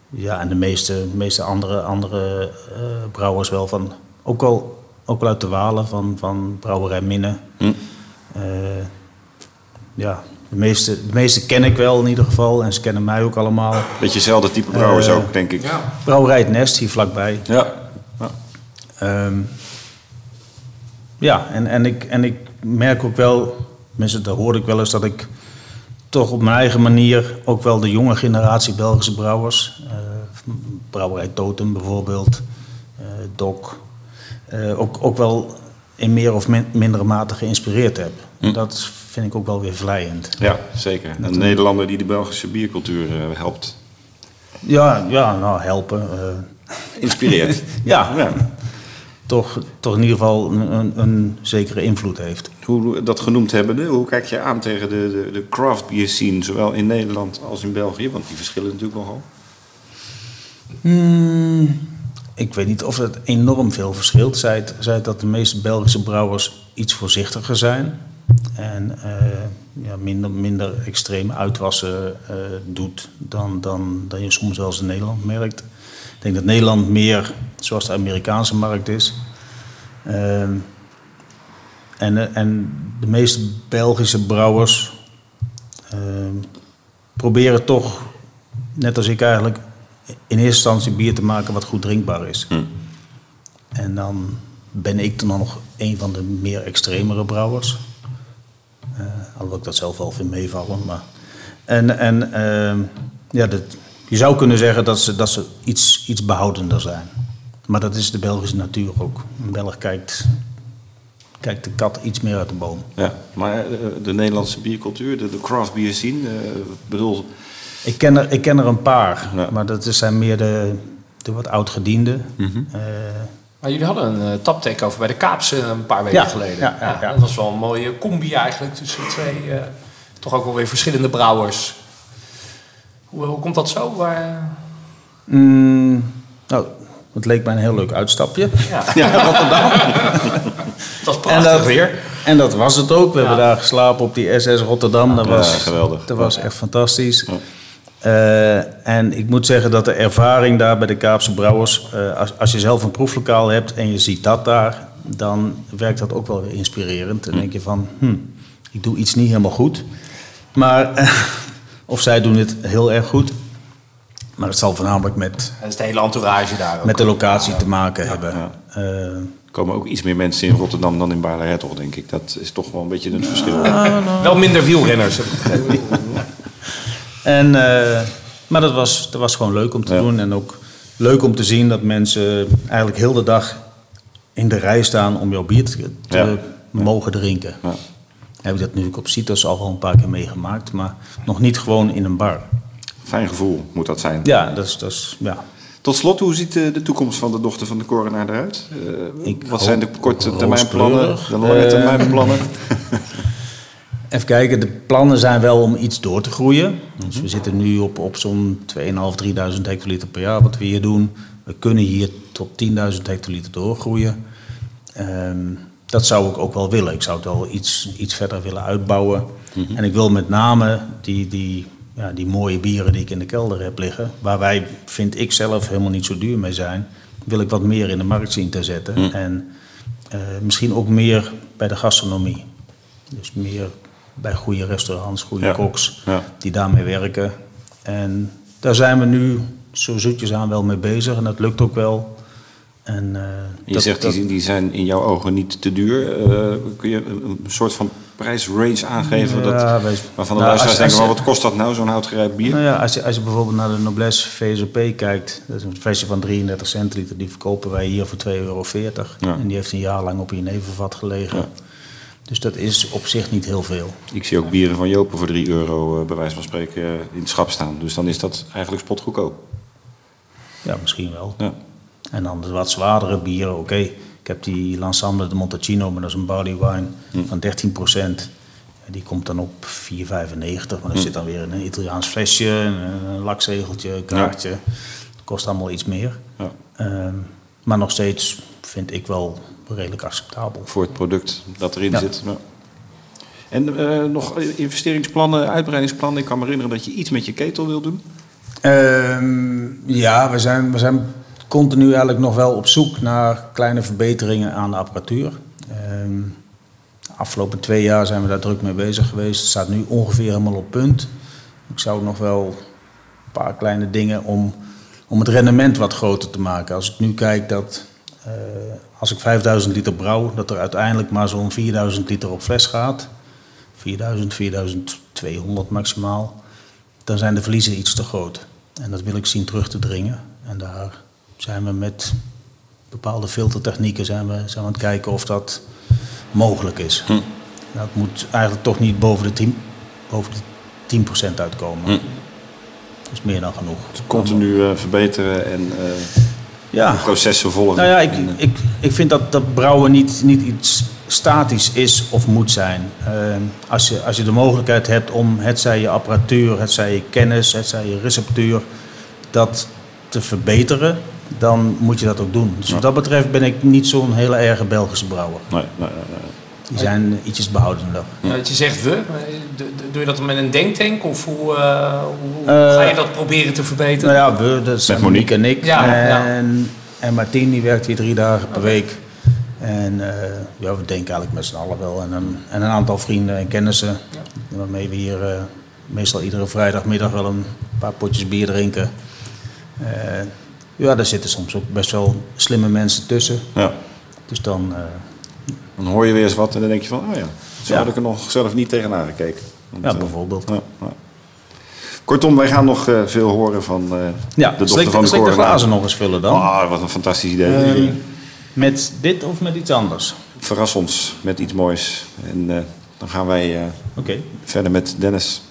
Ja, en de meeste, meeste andere, andere eh, brouwers wel van... Ook wel, ook wel uit de Walen van, van Brouwerij Minne. Hm. Eh, ja, de meeste, de meeste ken ik wel in ieder geval. En ze kennen mij ook allemaal. Beetje hetzelfde type brouwers Eh, ook, denk ik. Ja. Brouwerij Het Nest, hier vlakbij. Ja. ja. Ehm, ja, en, en, ik, en ik merk ook wel, mensen, daar hoor ik wel eens, dat ik toch op mijn eigen manier ook wel de jonge generatie Belgische brouwers, eh, Brouwerij Totem bijvoorbeeld, eh Doc, eh, ook, ook wel in meer of min- mindere mate geïnspireerd heb. Dat vind ik ook wel weer vlijend. Ja, zeker. Een Nederlander die de Belgische biercultuur helpt. Ja, ja nou helpen. Inspireert. [laughs] ja, ja. Toch, toch in ieder geval een, een, een zekere invloed heeft. Hoe dat genoemd hebbende, hoe kijk je aan tegen de, de, de craft beer scene, zowel in Nederland als in België? Want die verschillen natuurlijk nogal. Hmm, ik weet niet of het enorm veel verschilt. Zij dat de meeste Belgische brouwers iets voorzichtiger zijn. En eh, ja, minder, minder extreem uitwassen eh, doet dan, dan, dan je soms wel eens in Nederland merkt. Ik denk dat Nederland meer zoals de Amerikaanse markt is. Ehm, en, eh, en de meeste Belgische brouwers ehm, proberen toch, net als ik eigenlijk, in eerste instantie bier te maken wat goed drinkbaar is. Hm. En dan ben ik dan nog een van de meer extremere brouwers. Eh alhoewel ik dat zelf wel vind meevallen. Maar... En, en ehm, ja, dat, je zou kunnen zeggen dat ze, dat ze iets, iets behoudender zijn. Maar dat is de Belgische natuur ook. Een Belg kijkt, kijkt de kat iets meer uit de boom. Ja, maar eh, de Nederlandse biercultuur, de, de craft beer scene, eh, ik bedoel, Ik ken er, ik ken er een paar, Ja. maar dat zijn meer de, de wat oud-gedienden. Eh, Maar jullie hadden een uh, taptek over bij de Kaapse een paar weken Ja, geleden. ja, ja, ja. Dat was wel een mooie combi eigenlijk tussen twee, eh, toch ook wel weer verschillende brouwers. Hoe, hoe komt dat zo? Waar, mm, nou, het leek mij een heel leuk uitstapje. ja. Het [laughs] was En prachtig dat, weer. en dat was het ook. We hebben daar geslapen op die SS Rotterdam. Dat Ja, was, geweldig. Dat was echt fantastisch. Eh, en ik moet zeggen dat de ervaring daar bij de Kaapse Brouwers... eh, als, als je zelf een proeflokaal hebt en je ziet dat daar... dan werkt dat ook wel weer inspirerend. Dan denk je van, hm, ik doe iets niet helemaal goed. Maar, [laughs] of zij doen het heel erg goed. Maar het zal voornamelijk met, Dat is de hele entourage daar ook. met de locatie te maken hebben. ja. Eh, er komen ook iets meer mensen in Rotterdam dan in Baarle-Hertog, denk ik. Dat is toch wel een beetje het verschil. Wel minder wielrenners. [laughs] En, eh, maar dat was, dat was gewoon leuk om te Ja. doen. En ook leuk om te zien dat mensen eigenlijk heel de dag in de rij staan om jouw bier te, te Ja. mogen drinken. Ja. Heb ik dat natuurlijk op Citos al wel een paar keer meegemaakt, maar nog niet gewoon in een bar. Fijn gevoel moet dat zijn. Ja, dat is, dat is ja. Tot slot, hoe ziet de, de toekomst van de dochter van de coronaar eruit? Eh, wat zijn de korte termijn plannen, de lange termijn plannen? [laughs] Even kijken, de plannen zijn wel om iets door te groeien. Dus we zitten nu op, op zo'n 2.500, 3.000 hectoliter per jaar wat we hier doen. We kunnen hier tot 10.000 hectoliter doorgroeien. Ehm, dat zou ik ook wel willen. Ik zou het wel iets, iets verder willen uitbouwen. En ik wil met name die, die, ja, die mooie bieren die ik in de kelder heb liggen... waar wij, vind ik zelf, helemaal niet zo duur mee zijn... wil ik wat meer in de markt zien te zetten. En eh, misschien ook meer bij de gastronomie. Dus meer bij goede restaurants, goede Ja, koks ja. die daarmee werken. En daar zijn we nu zo zoetjes aan wel mee bezig en dat lukt ook wel. En, eh, Je dat- zegt dat- die, die zijn in jouw ogen niet te duur. Eh, kun je een soort van prijsrange aangeven dat, Ja, wij- waarvan de nou, luisteraars denken, maar wat kost dat nou, zo'n houtgerijpt bier? Nou ja, als je, als je bijvoorbeeld naar de Noblesse VSOP kijkt, dat is een flesje van 33 centiliter, die verkopen wij hier voor 2,40 euro. Ja. En die heeft een jaar lang op je nevenvat gelegen. Ja. Dus dat is op zich niet heel veel. Ik zie ook bieren van Jopen voor 3 euro, eh, bij wijze van spreken, eh, in het schap staan. Dus dan is dat eigenlijk spotgoedkoop. Ja, misschien wel. Ja. En dan de wat zwaardere bieren, oké. Ik heb die L'Ensemble de Montecino, maar dat is een barley wine van 13%. En Die komt dan op 4,95. Maar er zit dan weer in een Italiaans flesje, een, een lakzegeltje, een kaartje. Dat kost allemaal iets meer. Ja. Ehm, maar nog steeds vind ik wel redelijk acceptabel. Voor het product dat erin Ja. zit. En eh, nog investeringsplannen, uitbreidingsplannen. Ik kan me herinneren dat je iets met je ketel wil doen. Ehm, ja, we zijn, we zijn continu eigenlijk nog wel op zoek naar kleine verbeteringen aan de apparatuur. Ehm, de afgelopen twee jaar zijn we daar druk mee bezig geweest. Het staat nu ongeveer helemaal op punt. Ik zou nog wel een paar kleine dingen om, om het rendement wat groter te maken. Als ik nu kijk dat eh, als ik 5000 liter brouw, dat er uiteindelijk maar zo'n 4000 liter op fles gaat. 4000, 4200 maximaal dan zijn de verliezen iets te groot. En dat wil ik zien terug te dringen. En daar zijn we met bepaalde filtertechnieken zijn we, zijn we aan het kijken of dat mogelijk is. Nou, het moet eigenlijk toch niet boven de 10, boven de 10% uitkomen. Dat is meer dan genoeg. Continu eh, verbeteren en eh, Ja. processen volgen. Nou ja, ik, ik, ik vind dat, dat brouwen niet, niet iets statisch is of moet zijn. Eh, als, je, als je de mogelijkheid hebt om het zij je apparatuur, het zij je kennis, het zij je receptuur, dat te verbeteren, dan moet je dat ook doen. Dus wat dat betreft ben ik niet zo'n hele erge Belgische brouwer. Nee, nee, nee, nee. Die zijn ietsjes behoudender. Ja, je zegt we, doe je dat met een denktank of hoe, eh, hoe Eh, ga je dat proberen te verbeteren? Nou ja, we, dat zijn Monique. Monique en ik. Ja, ja. en, en Martien die werkt hier drie dagen per week. En eh, ja, we denken eigenlijk met z'n allen wel. En een, en een aantal vrienden en kennissen. Waarmee we hier eh, meestal iedere vrijdagmiddag wel een paar potjes bier drinken. Ja, daar zitten soms ook best wel slimme mensen tussen. Ja. Dus dan, eh, Dan hoor je weer eens wat en dan denk je van, oh ja, zo Ja. had ik er nog zelf niet tegenaan gekeken. Want, ja, eh, bijvoorbeeld. ja, ja. Kortom, wij gaan nog eh, veel horen van eh, Ja, de dochter slik, van de slik de glazen nog eens vullen dan. Ah, wat een fantastisch idee. Met dit of met iets anders? Verras ons met iets moois. En dan gaan wij Oké. verder met Dennis.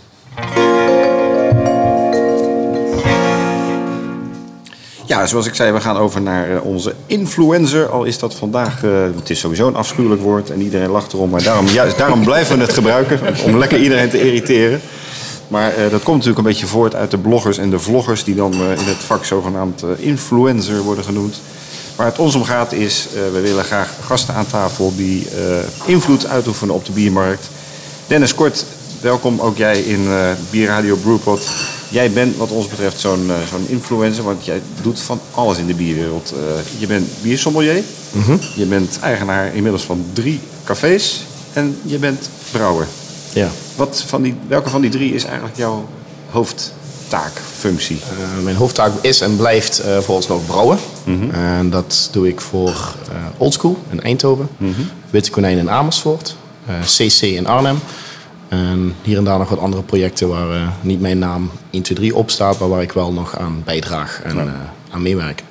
Ja, zoals ik zei, we gaan over naar eh, onze influencer. Al is dat vandaag, eh, het is sowieso een afschuwelijk woord en iedereen lacht erom. Maar daarom, juist daarom blijven we het gebruiken, om lekker iedereen te irriteren. Maar eh, dat komt natuurlijk een beetje voort uit de bloggers en de vloggers... die dan in het vak zogenaamd influencer worden genoemd. Waar het ons om gaat is, we willen graag gasten aan tafel... die invloed uitoefenen op de biermarkt. Dennis Kort, welkom ook jij in Bierradio Brewpot. Jij bent wat ons betreft zo'n eh, zo'n influencer, want jij doet van alles in de bierwereld. Eh, je bent biersommelier, je bent eigenaar inmiddels van drie cafés en je bent brouwer. Ja. Wat van die, welke van die drie is eigenlijk jouw hoofdtaak, functie? Eh, mijn hoofdtaak is en blijft eh vooralsnog brouwen. En dat doe ik voor Oldschool in Eindhoven, Witte Konijn in Amersfoort, CC in Arnhem. En hier en daar nog wat andere projecten waar eh, niet mijn naam 1, 2, 3 op staat, maar waar ik wel nog aan bijdraag en eh, aan meewerk.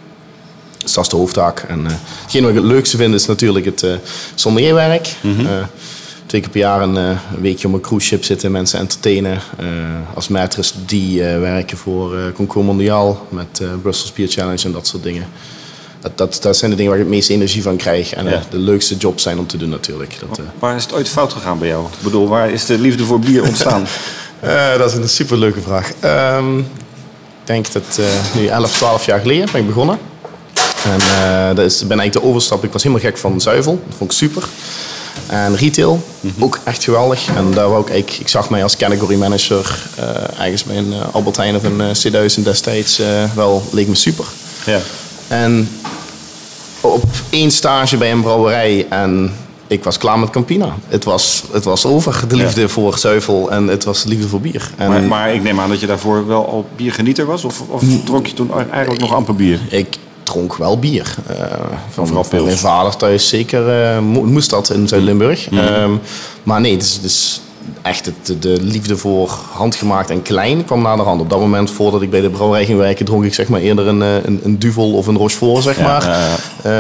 Dus dat is de hoofdtaak. En eh hetgeen wat ik het leukste vind is natuurlijk het sommelierwerk. Eh, twee keer per jaar een, weekje op een cruise ship zitten, mensen entertainen. Als maîtres die werken voor Concours Mondiaal met Brussels Beer Challenge en dat soort dingen. Dat, dat, dat zijn de dingen waar ik het meeste energie van krijg. En eh, Ja. de leukste jobs zijn om te doen natuurlijk. Dat, eh, Waar is het ooit fout gegaan bij jou? Ik bedoel, waar is de liefde voor bier ontstaan? [laughs] Eh, dat is een superleuke vraag. Ehm, ik denk dat nu 11, 12 jaar geleden ben ik begonnen. En eh, dat is, ben eigenlijk de overstap. Ik was helemaal gek van zuivel. Dat vond ik super. En retail, ook echt geweldig. En daar wou ik, eigenlijk, ik zag mij als category manager eh, ergens bij een eh, Albert Heijn of een eh, C1000 destijds wel, leek me super. ja. En op één stage bij een brouwerij en ik was klaar met Campina. Het was, het was over, de liefde voor zuivel en het was de liefde voor bier. En Maar, maar ik neem aan dat je daarvoor wel al biergenieter was? Of, of dronk je toen eigenlijk nog amper bier? ik dronk wel bier. Eh, van, van mijn vader thuis zeker mo- moest dat in Zuid-Limburg. Ehm, maar nee, het is echt het, de, de liefde voor handgemaakt en klein kwam naar de hand. Op dat moment, voordat ik bij de brouwerij ging werken, dronk ik zeg maar eerder een, eh, een, een Duvel of een Rochefort, zeg maar. ja,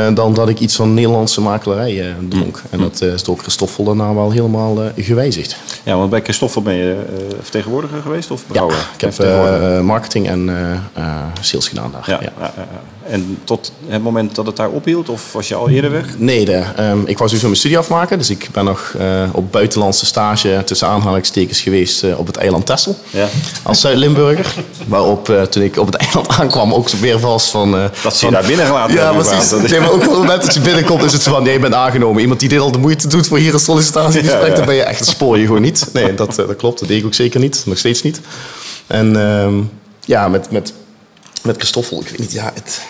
eh, dan dat ik iets van Nederlandse makelarij eh, dronk. En dat is door Christoffel daarna wel helemaal gewijzigd. Ja, want bij Christoffel ben je vertegenwoordiger geweest of Ja, brouwer? ik heb marketing en sales gedaan daar. ja. En tot het moment dat het daar ophield? Of was je al eerder weg? Nee, de, ehm, ik wou sowieso mijn studie afmaken. Dus ik ben nog op buitenlandse stage tussen aanhalingstekens geweest eh, op het eiland Texel. Ja. Als Zuid-Limburger. [laughs] Waarop eh, toen ik op het eiland [laughs] aankwam ook zo weer vast van... eh, Dat ze je daar binnengelaten Ja, hebben, precies. Nee, maar ook op het moment dat je binnenkomt is het zo van... Nee, je bent aangenomen. Iemand die dit al de moeite doet voor hier een sollicitatiegesprek... Ja, ja. dan ben je echt, spoor je gewoon niet. Nee, dat, eh, dat klopt. Dat deed ik ook zeker niet. Nog steeds niet. En ehm, ja, met, met, met Christoffel, ik weet niet, ja... Het,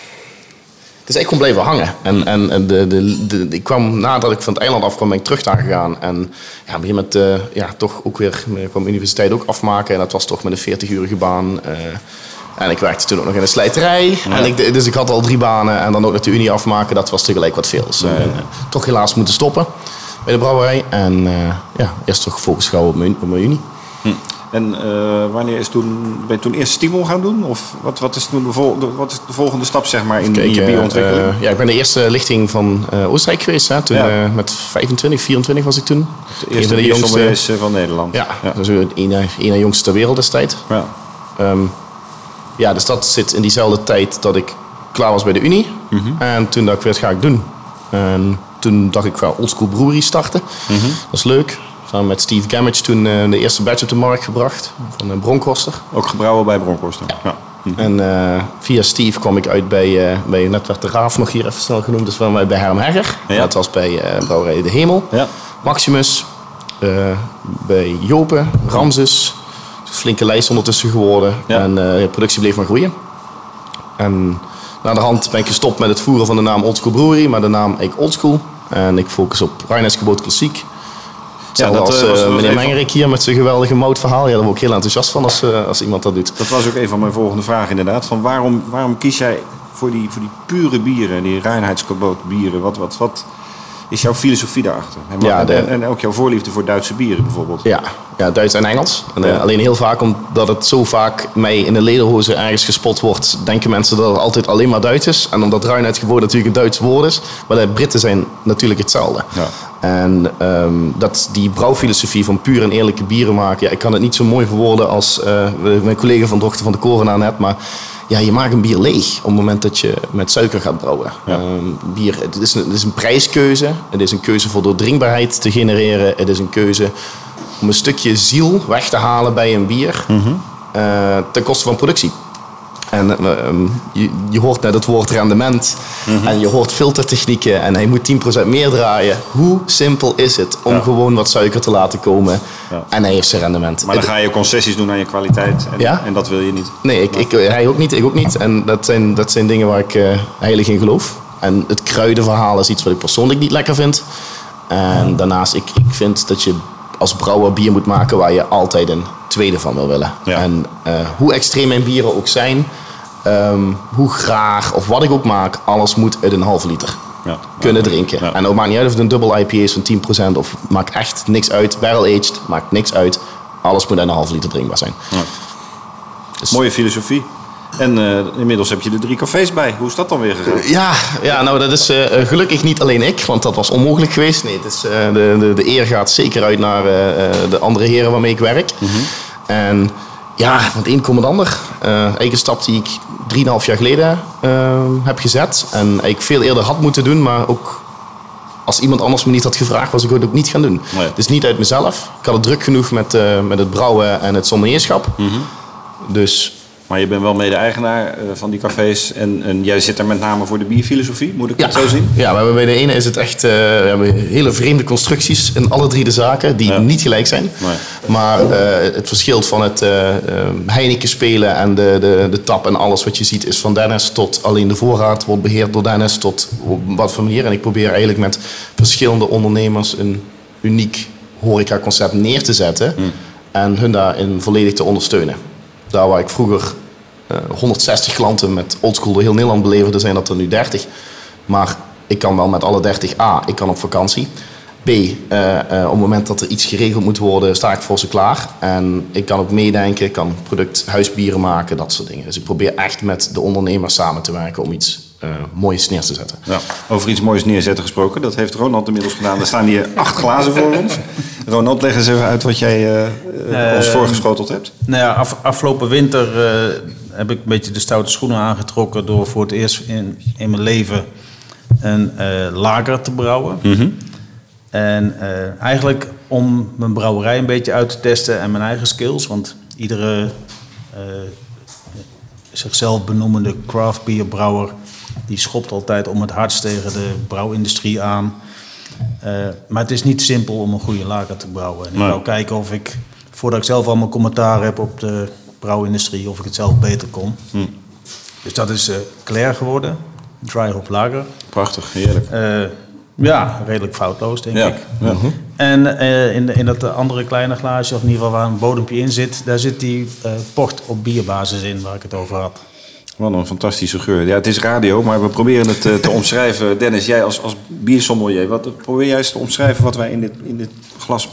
het is echt gewoon blijven hangen. En, en, en de, de, de, ik kwam nadat ik van het eiland afkwam, ben ik terug daar gegaan. En ja, begin met eh, ja, toch ook weer, ik kwam universiteit ook afmaken. En dat was toch met een 40-urige baan. eh, en ik werkte toen ook nog in de slijterij. En ik, dus ik had al drie banen. En dan ook nog de unie afmaken, dat was tegelijk wat veel. Dus ik eh, toch helaas moeten stoppen bij de brouwerij. En eh, ja, eerst toch gefocust gehouden op mijn, op mijn unie. En eh, wanneer is toen, ben je toen eerst Stimul gaan doen? Of wat, wat, is toen de, vol- de- wat is de volgende stap zeg maar, in, Kijk, je eh, bierontwikkeling? eh, ja, ik ben de eerste lichting van eh, Oostenrijk geweest. Hè. Toen, Ja. met 25, 24 was ik toen. de eerste van de jongste. van Nederland. Ja, ja. dat is een jongste ter wereld destijds. Ja. Ehm, ja, dus dat zit in diezelfde tijd dat ik klaar was bij de Unie. En toen dacht ik, wat ga ik doen? En toen dacht ik, wel oldschool brewery starten. Dat is leuk. Samen met Steve Gamage toen eh, de eerste batch op de markt gebracht. Van een Bronkhorster. Ook gebrouwen bij Bronkhorst. Ja. En eh, via Steve kwam ik uit bij, eh, bij, net werd de Raaf nog hier even snel genoemd, dus wij bij Herm Hegger. Ja. Dat was bij eh, Brouwerij De Hemel. Ja. Maximus, eh, bij Jopen, Ramses. Flinke lijst ondertussen geworden. Ja. En eh, de productie bleef maar groeien. En na de hand ben ik gestopt met het voeren van de naam Oldschool Brewery, maar de naam ik Oldschool. En ik focus op Rheineske Boot Klassiek. Hetzelfde dat, als eh, was- eh, meneer Mengerik hier met zijn geweldige moutverhaal. Ja, daar word ik heel enthousiast van als, eh, als iemand dat doet. Dat was ook een van mijn volgende vragen inderdaad. Van waarom, waarom kies jij voor die, voor die pure bieren, die reinheidskaboot bieren? Wat, wat, wat, is jouw filosofie daarachter? En, wat- Ja, de- en, en ook jouw voorliefde voor Duitse bieren bijvoorbeeld. Ja, ja Duits en Engels. En, eh. Alleen heel vaak, omdat het zo vaak mij in de lederhozen ergens gespot wordt, denken mensen dat het altijd alleen maar Duits is. En omdat reinheidsgebod natuurlijk een Duits woord is. Maar de Britten zijn natuurlijk hetzelfde. Ja. En ehm, dat die brouwfilosofie van puur en eerlijke bieren maken, ja, ik kan het niet zo mooi verwoorden als eh, mijn collega van Dochter van de Corona net, maar ja, je maakt een bier leeg op het moment dat je met suiker gaat brouwen. Ehm, bier, het is, een, het is een prijskeuze, het is een keuze voor doordringbaarheid te genereren, het is een keuze om een stukje ziel weg te halen bij een bier eh, ten koste van productie. En eh, ehm, je, je hoort net het woord rendement en je hoort filtertechnieken en hij moet 10% meer draaien. Hoe simpel is het om Ja. gewoon wat suiker te laten komen Ja. en hij heeft zijn rendement. Maar dan ga je concessies doen aan je kwaliteit. En, Ja? en dat wil je niet. Nee, ik, ik, hij ook niet, ik ook niet. En dat zijn, dat zijn dingen waar ik eh, heilig in geloof. En het kruidenverhaal is iets wat ik persoonlijk niet lekker vind. En daarnaast, ik, ik vind dat je als brouwer bier moet maken waar je altijd een tweede van wil willen. Ja. En eh, hoe extreem mijn bieren ook zijn, ehm, hoe graag of wat ik ook maak, alles moet uit een halve liter Ja. kunnen drinken. Ja. En het maakt niet uit of het een dubbel IPA is van 10% of maakt echt niks uit. Barrel aged, maakt niks uit. Alles moet uit een halve liter drinkbaar zijn. Mooie filosofie. En eh, inmiddels heb je er drie cafés bij. Hoe is dat dan weer gegaan? Ja, ja nou dat is eh, gelukkig niet alleen ik, want dat was onmogelijk geweest. Nee, het is, eh, de, de, de eer gaat zeker uit naar de andere heren waarmee ik werk. En ja, van het een komt het ander. Een stap die ik 3,5 jaar geleden eh, heb gezet. En eigenlijk veel eerder had moeten doen, maar ook als iemand anders me niet had gevraagd, was ik het ook niet gaan doen. Nee. Dus niet uit mezelf. Ik had het druk genoeg met, met het brouwen en het sommelierschap. Dus Maar je bent wel mede-eigenaar eh, van die cafés. En, en jij zit er met name voor de bierfilosofie. Moet ik dat zo zien? Ja, we hebben bij de ene is het echt eh, we hebben hele vreemde constructies in alle drie de zaken die Ja. niet gelijk zijn. Nee. Maar eh, het verschilt van het eh, Heineken spelen en de, de, de tap en alles wat je ziet is van Dennis tot alleen de voorraad wordt beheerd door Dennis tot wat voor manier. En ik probeer eigenlijk met verschillende ondernemers een uniek horecaconcept neer te zetten en hun daarin volledig te ondersteunen. Daar waar ik vroeger eh, 160 klanten met oldschool door heel Nederland beleverde, zijn dat er nu 30. Maar ik kan wel met alle 30 A, ik kan op vakantie. B, eh, eh, op het moment dat er iets geregeld moet worden, sta ik voor ze klaar. En ik kan ook meedenken, ik kan product huisbieren maken, dat soort dingen. Dus ik probeer echt met de ondernemers samen te werken om iets eh, moois neer te zetten. Ja. Over iets moois neerzetten gesproken. Dat heeft Ronald inmiddels gedaan. Er staan hier [laughs] acht glazen voor ons. Ronald, leg eens even uit wat jij eh, eh, ons voorgeschoteld hebt. Nou ja, af- afgelopen winter eh, heb ik een beetje de stoute schoenen aangetrokken door voor het eerst in, in mijn leven een eh, lager te brouwen. En eh, eigenlijk om mijn brouwerij een beetje uit te testen en mijn eigen skills. Want iedere eh, zichzelf benoemende craft beer brouwer die schopt altijd om het hardst tegen de brouwindustrie aan. Eh, maar het is niet simpel om een goede lager te brouwen. En ik wou kijken of ik, voordat ik zelf allemaal commentaar heb op de brouwindustrie, of ik het zelf beter kon. Dus dat is eh Claire geworden, dry hop lager. Prachtig, heerlijk. Eh, ja, redelijk foutloos, denk Ja. ik. Ja. En eh, in, in dat andere kleine glaasje, of in ieder geval waar een bodempje in zit, daar zit die port op bierbasis in waar ik het over had. Wat een fantastische geur. Ja, het is radio, maar we proberen het eh, te [laughs] omschrijven. Dennis, jij als, als biersommelier, wat, probeer jij eens te omschrijven wat wij in dit, in dit glas...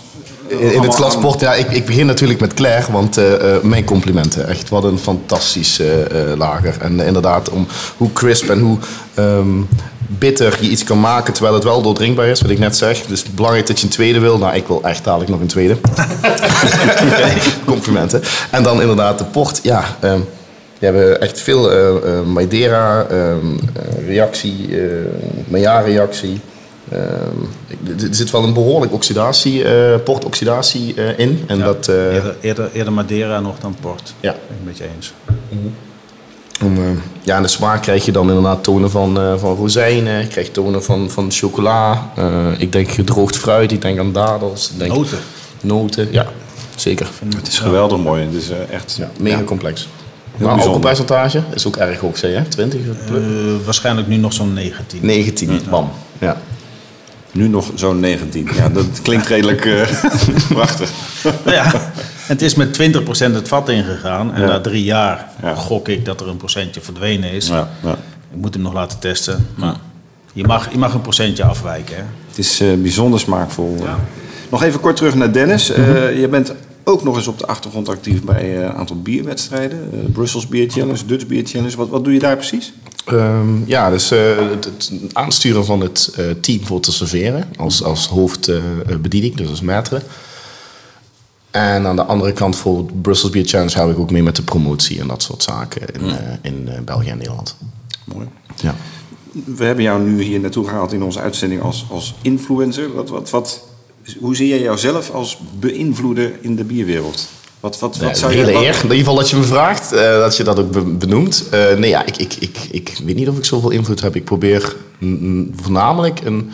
In, in het glasport, ja, ik, ik begin natuurlijk met Claire, want eh, eh, mijn complimenten. Echt, wat een fantastisch eh, eh, lager. En eh, inderdaad, om hoe crisp en hoe ehm, bitter je iets kan maken terwijl het wel doordrinkbaar is, wat ik net zeg. Dus belangrijk dat je een tweede wil. Nou, ik wil echt dadelijk nog een tweede. [laughs] [laughs] complimenten. En dan inderdaad de port, ja. ehm, we hebben echt veel eh eh, Madeira, ehm, eh, reactie, eh Maillard-reactie. Ehm, er zit wel een behoorlijk oxidatie, eh portoxidatie eh, in. En Ja, dat, eh, eerder, eerder, eerder Madeira nog dan port. Ja. Ben ik een beetje eens. om, eh, ja, en de smaak krijg je dan inderdaad tonen van, eh, van rozijnen. Je krijgt tonen van, van chocola. Eh, ik denk gedroogd fruit. Ik denk aan dadels. Ik denk Noten. Noten, ja. Zeker. Het is geweldig mooi. Het is echt... Ja, mega complex. Maar bijzonder. alcoholpercentage is ook erg hoog, zei je? 20? Eh, waarschijnlijk nu nog zo'n 19. 19, bam. Ja. Nu nog zo'n 19. Ja, dat [laughs] klinkt redelijk eh, [laughs] prachtig. Nou ja, het is met 20% het vat ingegaan. En Ja. na drie jaar Ja. gok ik dat er een procentje verdwenen is. Ja, ja. Ik moet hem nog laten testen. Maar Je mag, je mag een procentje afwijken. Hè? Het is eh, bijzonder smaakvol. Nog even kort terug naar Dennis. Eh, je bent ook nog eens op de achtergrond actief bij eh, een aantal bierwedstrijden. Eh, Brussels Beer Challenge, Dutch Beer Challenge. Wat, wat doe je daar precies? Ehm, ja, dus eh, het, het aansturen van het team voor te serveren als, als hoofdbediening, dus als maître. En aan de andere kant voor Brussels Beer Challenge hou ik ook mee met de promotie en dat soort zaken in, in België en Nederland. Mooi. Ja. We hebben jou nu hier naartoe gehaald in onze uitzending als, als influencer. Wat, wat, wat, hoe zie jij jouzelf als beïnvloeder in de bierwereld? Wat, wat, wat Nee, zou een je... hele eer. In ieder geval dat je me vraagt, eh, dat je dat ook be- benoemt. Eh, nee, ja, ik, ik, ik, ik weet niet of ik zoveel invloed heb. Ik probeer voornamelijk een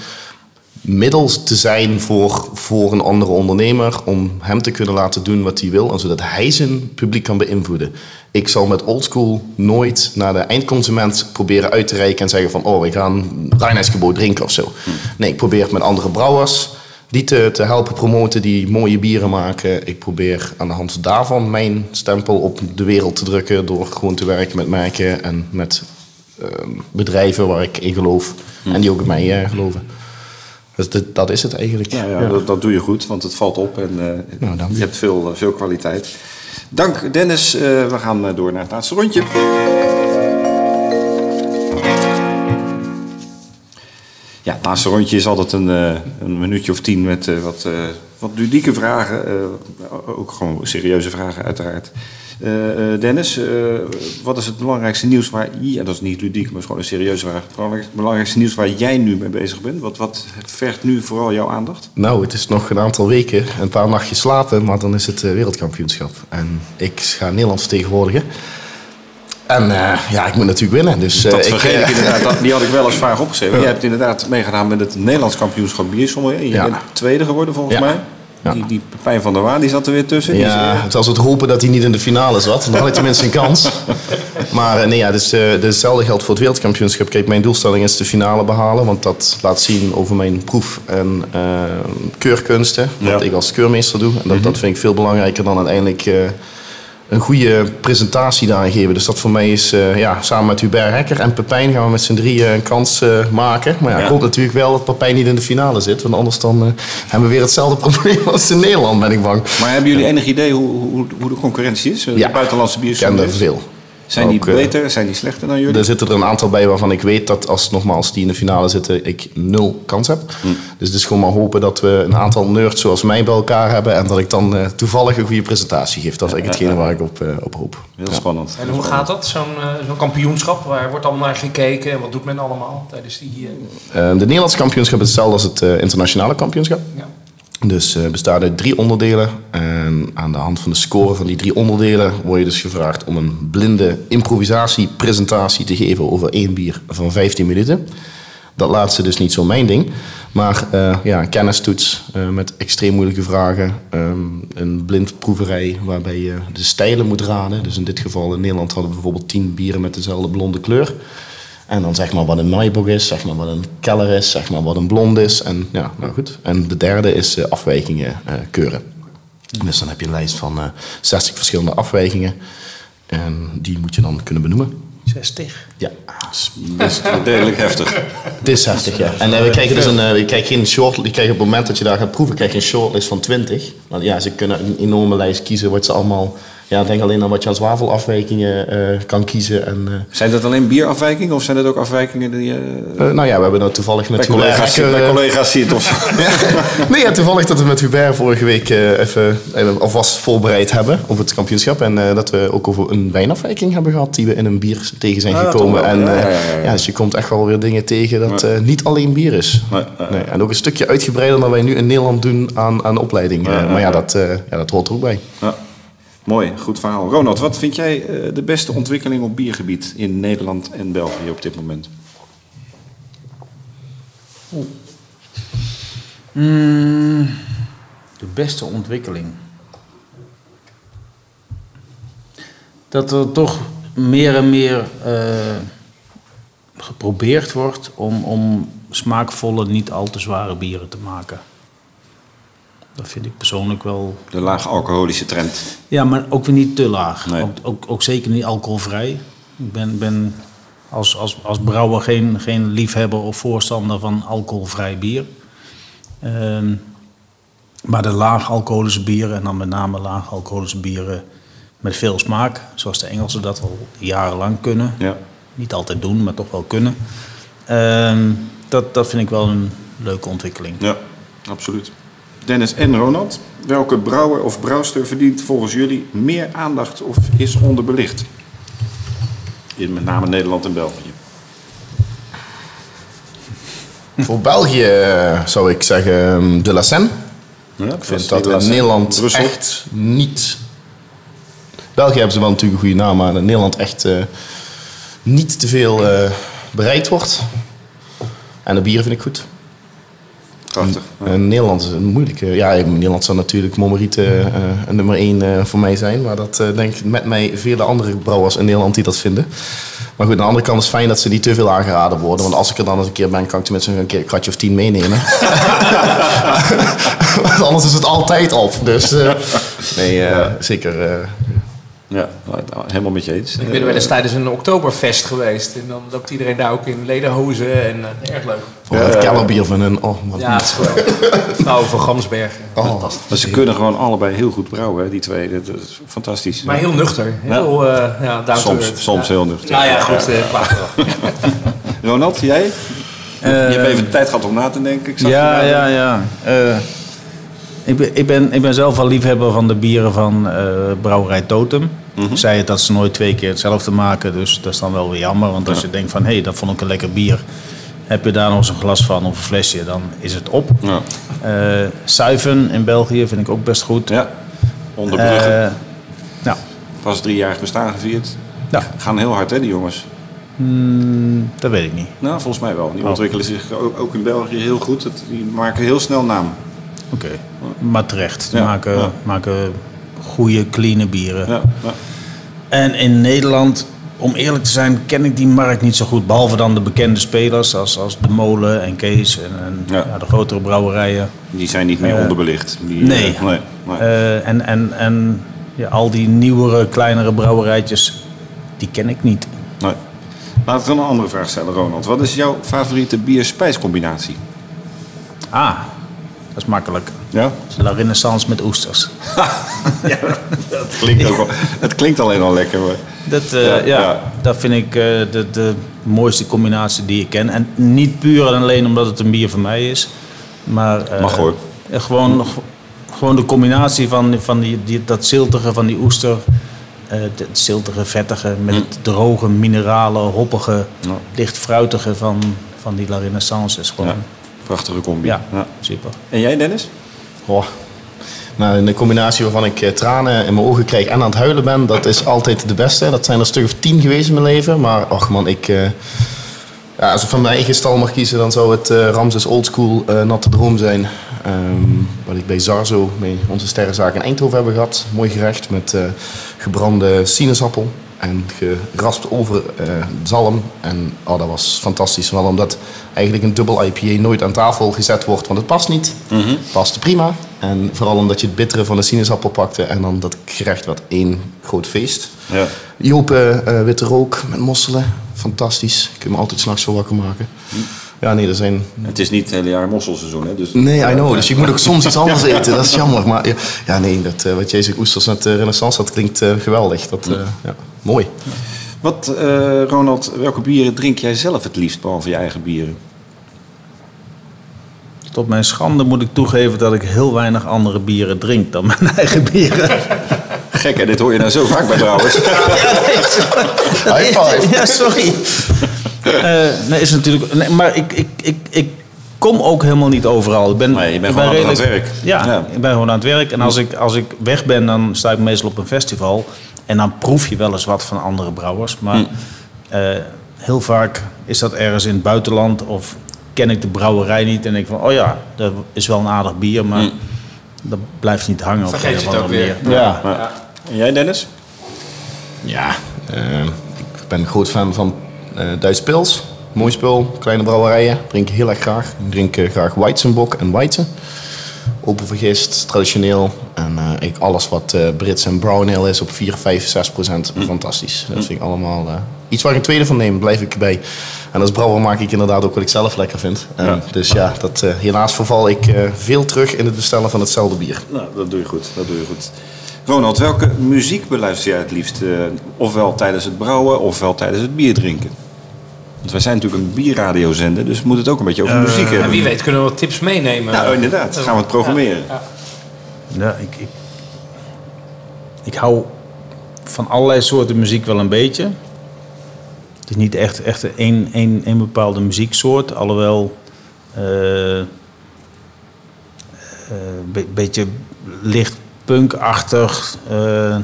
middel te zijn voor, voor een andere ondernemer... om hem te kunnen laten doen wat hij wil... en zodat hij zijn publiek kan beïnvloeden. Ik zal met oldschool nooit naar de eindconsument proberen uit te reiken... en zeggen van, oh, we gaan Reinheidsgebouw drinken of zo. Nee, ik probeer met andere brouwers die te, te helpen promoten, die mooie bieren maken. Ik probeer aan de hand daarvan mijn stempel op de wereld te drukken door gewoon te werken met merken en met ehm, bedrijven waar ik in geloof en die ook in mij eh, geloven. Dus dat, dat is het eigenlijk. Ja, ja, Ja. Dat, dat doe je goed, want het valt op en eh, Nou, dank je hebt veel, eh, veel kwaliteit. Dank Dennis. Eh, we gaan door naar het laatste rondje. Ja, het laatste rondje is altijd een, eh, een minuutje of tien met eh, wat, eh, wat ludieke vragen. ook gewoon serieuze vragen uiteraard. Dennis, wat is het belangrijkste nieuws waar... Ja, dat is niet ludiek, maar is gewoon een serieuze vraag. Het belangrijkste- nieuws waar jij nu mee bezig bent? Wat, wat vergt nu vooral jouw aandacht? Nou, het is nog een aantal weken, een paar nachtjes slapen, maar dan is het wereldkampioenschap. En ik ga Nederland vertegenwoordigen. En eh, ja, ik moet natuurlijk winnen. Dus, eh, Dat vergeet ik eh, inderdaad. Dat, die had ik wel als vraag opgeschreven. Jij hebt inderdaad meegedaan met het Nederlands kampioenschap biersommelier. Je Ja. bent tweede geworden volgens Ja. mij. Ja. Die, die Pepijn van der Waan die zat er weer tussen. Ja, het was het hopen dat hij niet in de finale zat. Dan had hij tenminste een kans. [laughs] Maar nee, ja, dus, eh, hetzelfde geldt voor het wereldkampioenschap. Kijk, mijn doelstelling is de finale behalen. Want dat laat zien over mijn proef- en keurkunsten. Wat Ja. Mhm. ik als keurmeester doe. En dat, dat vind ik veel belangrijker dan uiteindelijk een goede presentatie daarin geven. Dus dat voor mij is, eh, ja, samen met Hubert Hekker en Pepijn gaan we met z'n drieën een kans eh, maken. Maar ja, Ja. ik hoop natuurlijk wel dat Pepijn niet in de finale zit. Want anders dan, eh, hebben we weer hetzelfde [laughs] probleem als in Nederland, ben ik bang. Maar hebben jullie enig idee hoe, hoe, hoe de concurrentie is? De Ja. buitenlandse Ik ken er biersommeliers? veel. Zijn die Ook, eh, beter? Zijn die slechter dan jullie? Er zitten er een aantal bij waarvan ik weet dat als nogmaals die in de finale zitten, ik nul kans heb. Dus het is gewoon maar hopen dat we een aantal nerds zoals mij bij elkaar hebben en dat ik dan eh, toevallig een goede presentatie geef. Dat is eigenlijk hetgene waar ik op, eh, op hoop. Heel spannend. En hoe gaat dat, zo'n zo'n kampioenschap? Waar wordt allemaal naar gekeken en wat doet men allemaal tijdens die... de Nederlandse kampioenschap is hetzelfde als het internationale kampioenschap. ja. Dus eh bestaat uit drie onderdelen. En aan de hand van de score van die drie onderdelen word je dus gevraagd om een blinde improvisatiepresentatie te geven over één bier van 15 minuten. Dat laatste dus niet zo mijn ding. Maar eh, ja, een kennistoets eh, met extreem moeilijke vragen. Ehm, een blindproeverij waarbij je de stijlen moet raden. Dus in dit geval in Nederland hadden we bijvoorbeeld 10 bieren met dezelfde blonde kleur. En dan zeg maar wat een Maibog is, zeg maar wat een Keller is, zeg maar wat een blond is. En ja, nou goed. En de derde is eh, afwijkingen eh, keuren. Dus dan heb je een lijst van eh 60 verschillende afwijkingen. En die moet je dan kunnen benoemen. 60. Ja, Best redelijk heftig. [laughs] het is heftig, ja. En eh, we krijgen dus een, eh, we krijgen geen short, je krijgt op het moment dat je daar gaat proeven, krijg je een shortlist van 20. Want ja, ze kunnen een enorme lijst kiezen wat ze allemaal... Ja, denk alleen aan wat je aan zwavelafwijkingen eh, kan kiezen. En, eh, Zijn dat alleen bierafwijkingen of zijn dat ook afwijkingen die je eh, nou ja, we hebben dat toevallig met Hubert collega's, eh, collega's ziet? Of... [laughs] nee, ja, toevallig dat we met Hubert vorige week even, alvast voorbereid hebben op het kampioenschap. En dat we ook over een wijnafwijking hebben gehad die we in een bier tegen zijn Ah, gekomen. En Ja, dus je komt echt wel weer dingen tegen dat niet alleen bier is. Nee, en ook een stukje uitgebreider dan wij nu in Nederland doen aan, aan opleiding. Maar ja dat, ja, dat hoort er ook bij. Ja. Mooi, goed verhaal. Ronald, wat vind jij eh, de beste ontwikkeling op biergebied in Nederland en België op dit moment? De beste ontwikkeling. Dat er toch meer en meer eh, geprobeerd wordt om, om smaakvolle, niet al te zware bieren te maken. Dat vind ik persoonlijk wel. De laag alcoholische trend. Ja, maar ook weer niet te laag. Nee. Ook, ook, ook zeker niet alcoholvrij. Ik ben, ben als, als, als brouwer geen, geen liefhebber of voorstander van alcoholvrij bier. Ehm, maar de laag alcoholische bieren, en dan met name laag alcoholische bieren met veel smaak, zoals de Engelsen dat al jarenlang kunnen. Ja. Niet altijd doen, maar toch wel kunnen. Ehm, dat, dat vind ik wel een leuke ontwikkeling. Ja, absoluut. Dennis en Ronald, welke brouwer of brouwster verdient volgens jullie meer aandacht of is onderbelicht? In met name Nederland en België. Voor België eh, zou ik zeggen ehm, De La Seine. Ja, Ik vind dat in Nederland Brussel. echt niet... België hebben ze wel natuurlijk een goede naam, maar in Nederland echt eh, niet te veel eh, bereikt wordt. En de bieren vind ik goed. Prachtig. Ja. En Nederland is een moeilijke. Ja, in Nederland zou natuurlijk Mommerite eh, een nummer 1 voor mij zijn. Maar dat eh, denk ik met mij vele andere brouwers in Nederland die dat vinden. Maar goed, aan de andere kant is het fijn dat ze niet te veel aangeraden worden. Want als ik er dan eens een keer ben, kan ik tenminste een keer een kratje of tien meenemen. [laughs] [laughs] Want anders is het altijd op. Dus eh, nee, eh, zeker. eh, Ja, nou, helemaal met je eens. Ik ben wel eens tijdens een oktoberfest geweest. En dan loopt iedereen daar ook in lederhozen. En eh, erg leuk. oh, het kellerbier van hun. Oh, wat Ja, het is geweldig. [laughs] Vrouwen van Gamsbergen. Oh, Maar ze kunnen gewoon allebei heel goed brouwen, hè, die twee. Dat is fantastisch. Maar heel nuchter. Heel, eh ja, Soms- soms Ja. heel nuchter. Nou ja, goed. wel. [laughs] Ronald, jij? je hebt even de tijd gehad om na te denken. Ik zag Ja, ja, ja. Eh, ik, ben, ik, ben, ik ben zelf wel liefhebber van de bieren van eh, Brouwerij Totem. Mhm. Zei het dat ze nooit twee keer hetzelfde maken, dus dat is dan wel weer jammer. Want als je denkt van, hé, hey, dat vond ik een lekker bier. Heb je daar nog eens een glas van of een flesje, dan is het op. Ja, Eh Suiven in België vind ik ook best goed. ja. onder Brugge. Eh, ja. Pas drie jaar bestaan gevierd. ja, Gaan heel hard, hè, die jongens. mm, dat weet ik niet. Nou, volgens mij wel. Die Oh. ontwikkelen zich ook in België heel goed. Die maken heel snel naam. Oké, maar terecht. Ze Ja, maken, ja. maken goede, clean bieren. Ja, ja. En in Nederland, om eerlijk te zijn, ken ik die markt niet zo goed. Behalve dan de bekende spelers als, als De Molen en Kees en, en Ja. ja, de grotere brouwerijen. Die zijn niet meer Eh, onderbelicht. Die, nee. eh, nee, nee. Eh, en en, en ja, al die nieuwere, kleinere brouwerijtjes, die ken ik niet. nee. Laat ik dan een andere vraag stellen, Ronald. Wat is jouw favoriete bier-spijscombinatie? Ah, dat is makkelijk. Ja? La Renaissance met oesters. [laughs] Het klinkt, ook wel, het klinkt alleen al lekker. Maar... Dat, eh, Ja, ja, ja. dat vind ik eh, de, de mooiste combinatie die ik ken. En niet puur en alleen omdat het een bier van mij is. Maar, eh, Mag hoor. Gewoon, gewoon de combinatie van, van die, die, dat ziltige van die oester. het ziltige, vettige met het droge, minerale, hoppige, Ja. licht fruitige van, van die La Renaissance is gewoon... Ja, prachtige combi. Ja, Ja. super. En jij, Dennis? Oh. Nou, een combinatie waarvan ik eh, tranen in mijn ogen krijg en aan het huilen ben, dat is altijd de beste. Dat zijn er stuk of tien geweest in mijn leven. Maar ach man, ik, eh, ja, als ik van mijn eigen stal mag kiezen, dan zou het eh Ramses Oldschool Natte Droom zijn. Ehm, wat ik bij Zarzo, bij onze sterrenzaak in Eindhoven hebben gehad. Mooi gerecht met gebrande sinaasappel en geraspt over eh, zalm. En oh, dat was fantastisch. Wel omdat eigenlijk een dubbel IPA nooit aan tafel gezet wordt, want het past niet. Paste prima. En vooral omdat je het bittere van de sinaasappel pakte en dan dat gerecht werd één groot feest. Ja. Open eh, witte rook met mosselen. Fantastisch. Je kunt me altijd s'nachts voor wakker maken. Ja, nee, er zijn... Het is niet het hele jaar mosselseizoen, hè? Dus... Nee, I know. Dus ik moet ook soms iets anders [laughs] eten. Dat is jammer. Maar ja, nee, dat, eh, wat jij zegt, oesters met eh, renaissance, dat klinkt eh, geweldig. Dat, eh, ja, mooi. Wat, eh, Ronald, welke bieren drink jij zelf het liefst, behalve je eigen bieren? Tot mijn schande moet ik toegeven dat ik heel weinig andere bieren drink dan mijn [laughs] eigen bieren. Gek, hè? Dit hoor je nou zo vaak bij trouwens. [laughs] High five. Ja, sorry. Eh, nee, is natuurlijk. Nee, maar ik, ik, ik, ik kom ook helemaal niet overal. Ik ben, Nee, je bent ik gewoon aan het werk. Ja, Ja. ik ben gewoon aan het werk. En als ik, als ik weg ben, dan sta ik meestal op een festival. En dan proef je wel eens wat van andere brouwers. Maar Hm. eh, heel vaak is dat ergens in het buitenland of ken ik de brouwerij niet. En denk ik van, oh ja, dat is wel een aardig bier, maar Hm. dat blijft niet hangen op Vergeet of je het ook weer. Ja. Ja. En jij, Dennis? Ja, eh, ik ben een groot fan van eh Duits Pils. Mooi spul, kleine brouwerijen. Drink ik heel erg graag. Ik drink graag Weizenbock en Weizen. Vergist, traditioneel. En eh, eigenlijk alles wat eh, Brits en brown ale is op 4, 5, 6 procent. Fantastisch. Dat vind ik allemaal eh, iets waar ik een tweede van neem, blijf ik bij. En als brouwer maak ik inderdaad ook wat ik zelf lekker vind. Ja. Dus ja, dat, helaas verval ik veel terug in het bestellen van hetzelfde bier. Nou, dat doe je goed. Dat doe je goed. Ronald, welke muziek beluister jij het liefst? ofwel tijdens het brouwen, ofwel tijdens het bier drinken? Want wij zijn natuurlijk een bierradiozender, dus we moeten het ook een beetje over muziek En hebben. wie weet kunnen we wat tips meenemen. Nou, inderdaad. Gaan we het programmeren. Ja. Ja, ik, ik, ik hou van allerlei soorten muziek wel een beetje. Het is niet echt, echt één, één, één bepaalde muzieksoort, alhoewel eh, eh, be- beetje licht punkachtig eh,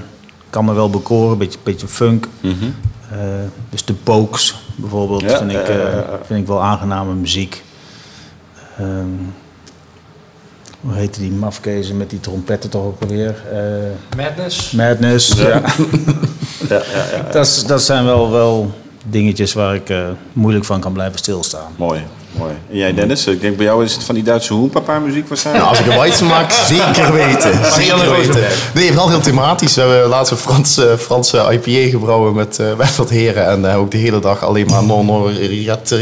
kan me wel bekoren, beetje, beetje funk. Eh, dus de Pokes bijvoorbeeld Ja, vind, ik, eh, vind ik wel aangename muziek. Ehm, hoe heette die mafkezen met die trompetten toch ook alweer? Eh, Madness. Madness. Ja. Ja, [laughs] ja, ja. Dat, dat zijn wel, wel dingetjes waar ik eh, moeilijk van kan blijven stilstaan. Mooi, mooi. En jij Dennis, ik denk bij jou is het van die Duitse hoenpapa muziek waarschijnlijk? Nou, als ik een white maak, [laughs] zeker weten. Zeker weten. Nee, vooral heel thematisch. We hebben laatst een Franse, Franse IPA gebrouwen met, [laughs] met wat heren. En eh, ook de hele dag alleen maar non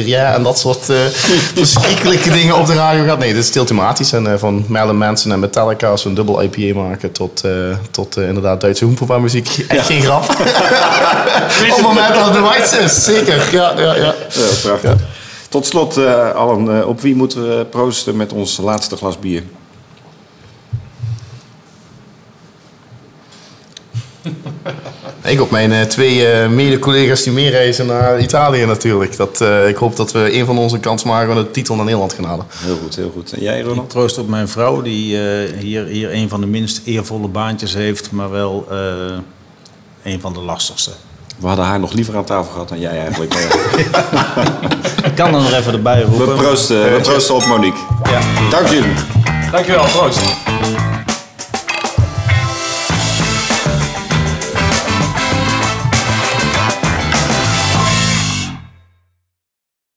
en dat soort eh, [laughs] verschrikkelijke dingen op de radio gaat. Nee, dit is heel thematisch. En van Marilyn Manson en Metallica, als we een dubbel IPA maken, tot, tot inderdaad Duitse hoenpapa muziek. Echt geen grap. Op het moment dat het de white is, zeker. Ja, ja, ja. Ja, prachtig. Tot slot, eh Allen, eh, op wie moeten we proosten met ons laatste glas bier? [laughs] Ik op mijn eh, twee eh, mede-collega's die meereizen naar Italië natuurlijk. Dat, eh, ik hoop dat we een van onze kans maken om de titel naar Nederland gaan halen. Heel goed, heel goed. En jij, Ik Ronald? troost op mijn vrouw die eh, hier, hier een van de minst eervolle baantjes heeft, maar wel eh, een van de lastigste. We hadden haar nog liever aan tafel gehad dan jij eigenlijk. [laughs] Ik kan er nog even erbij we, roepen. proosten, we proosten op Monique. Ja. Dank jullie. Dankjewel, proost.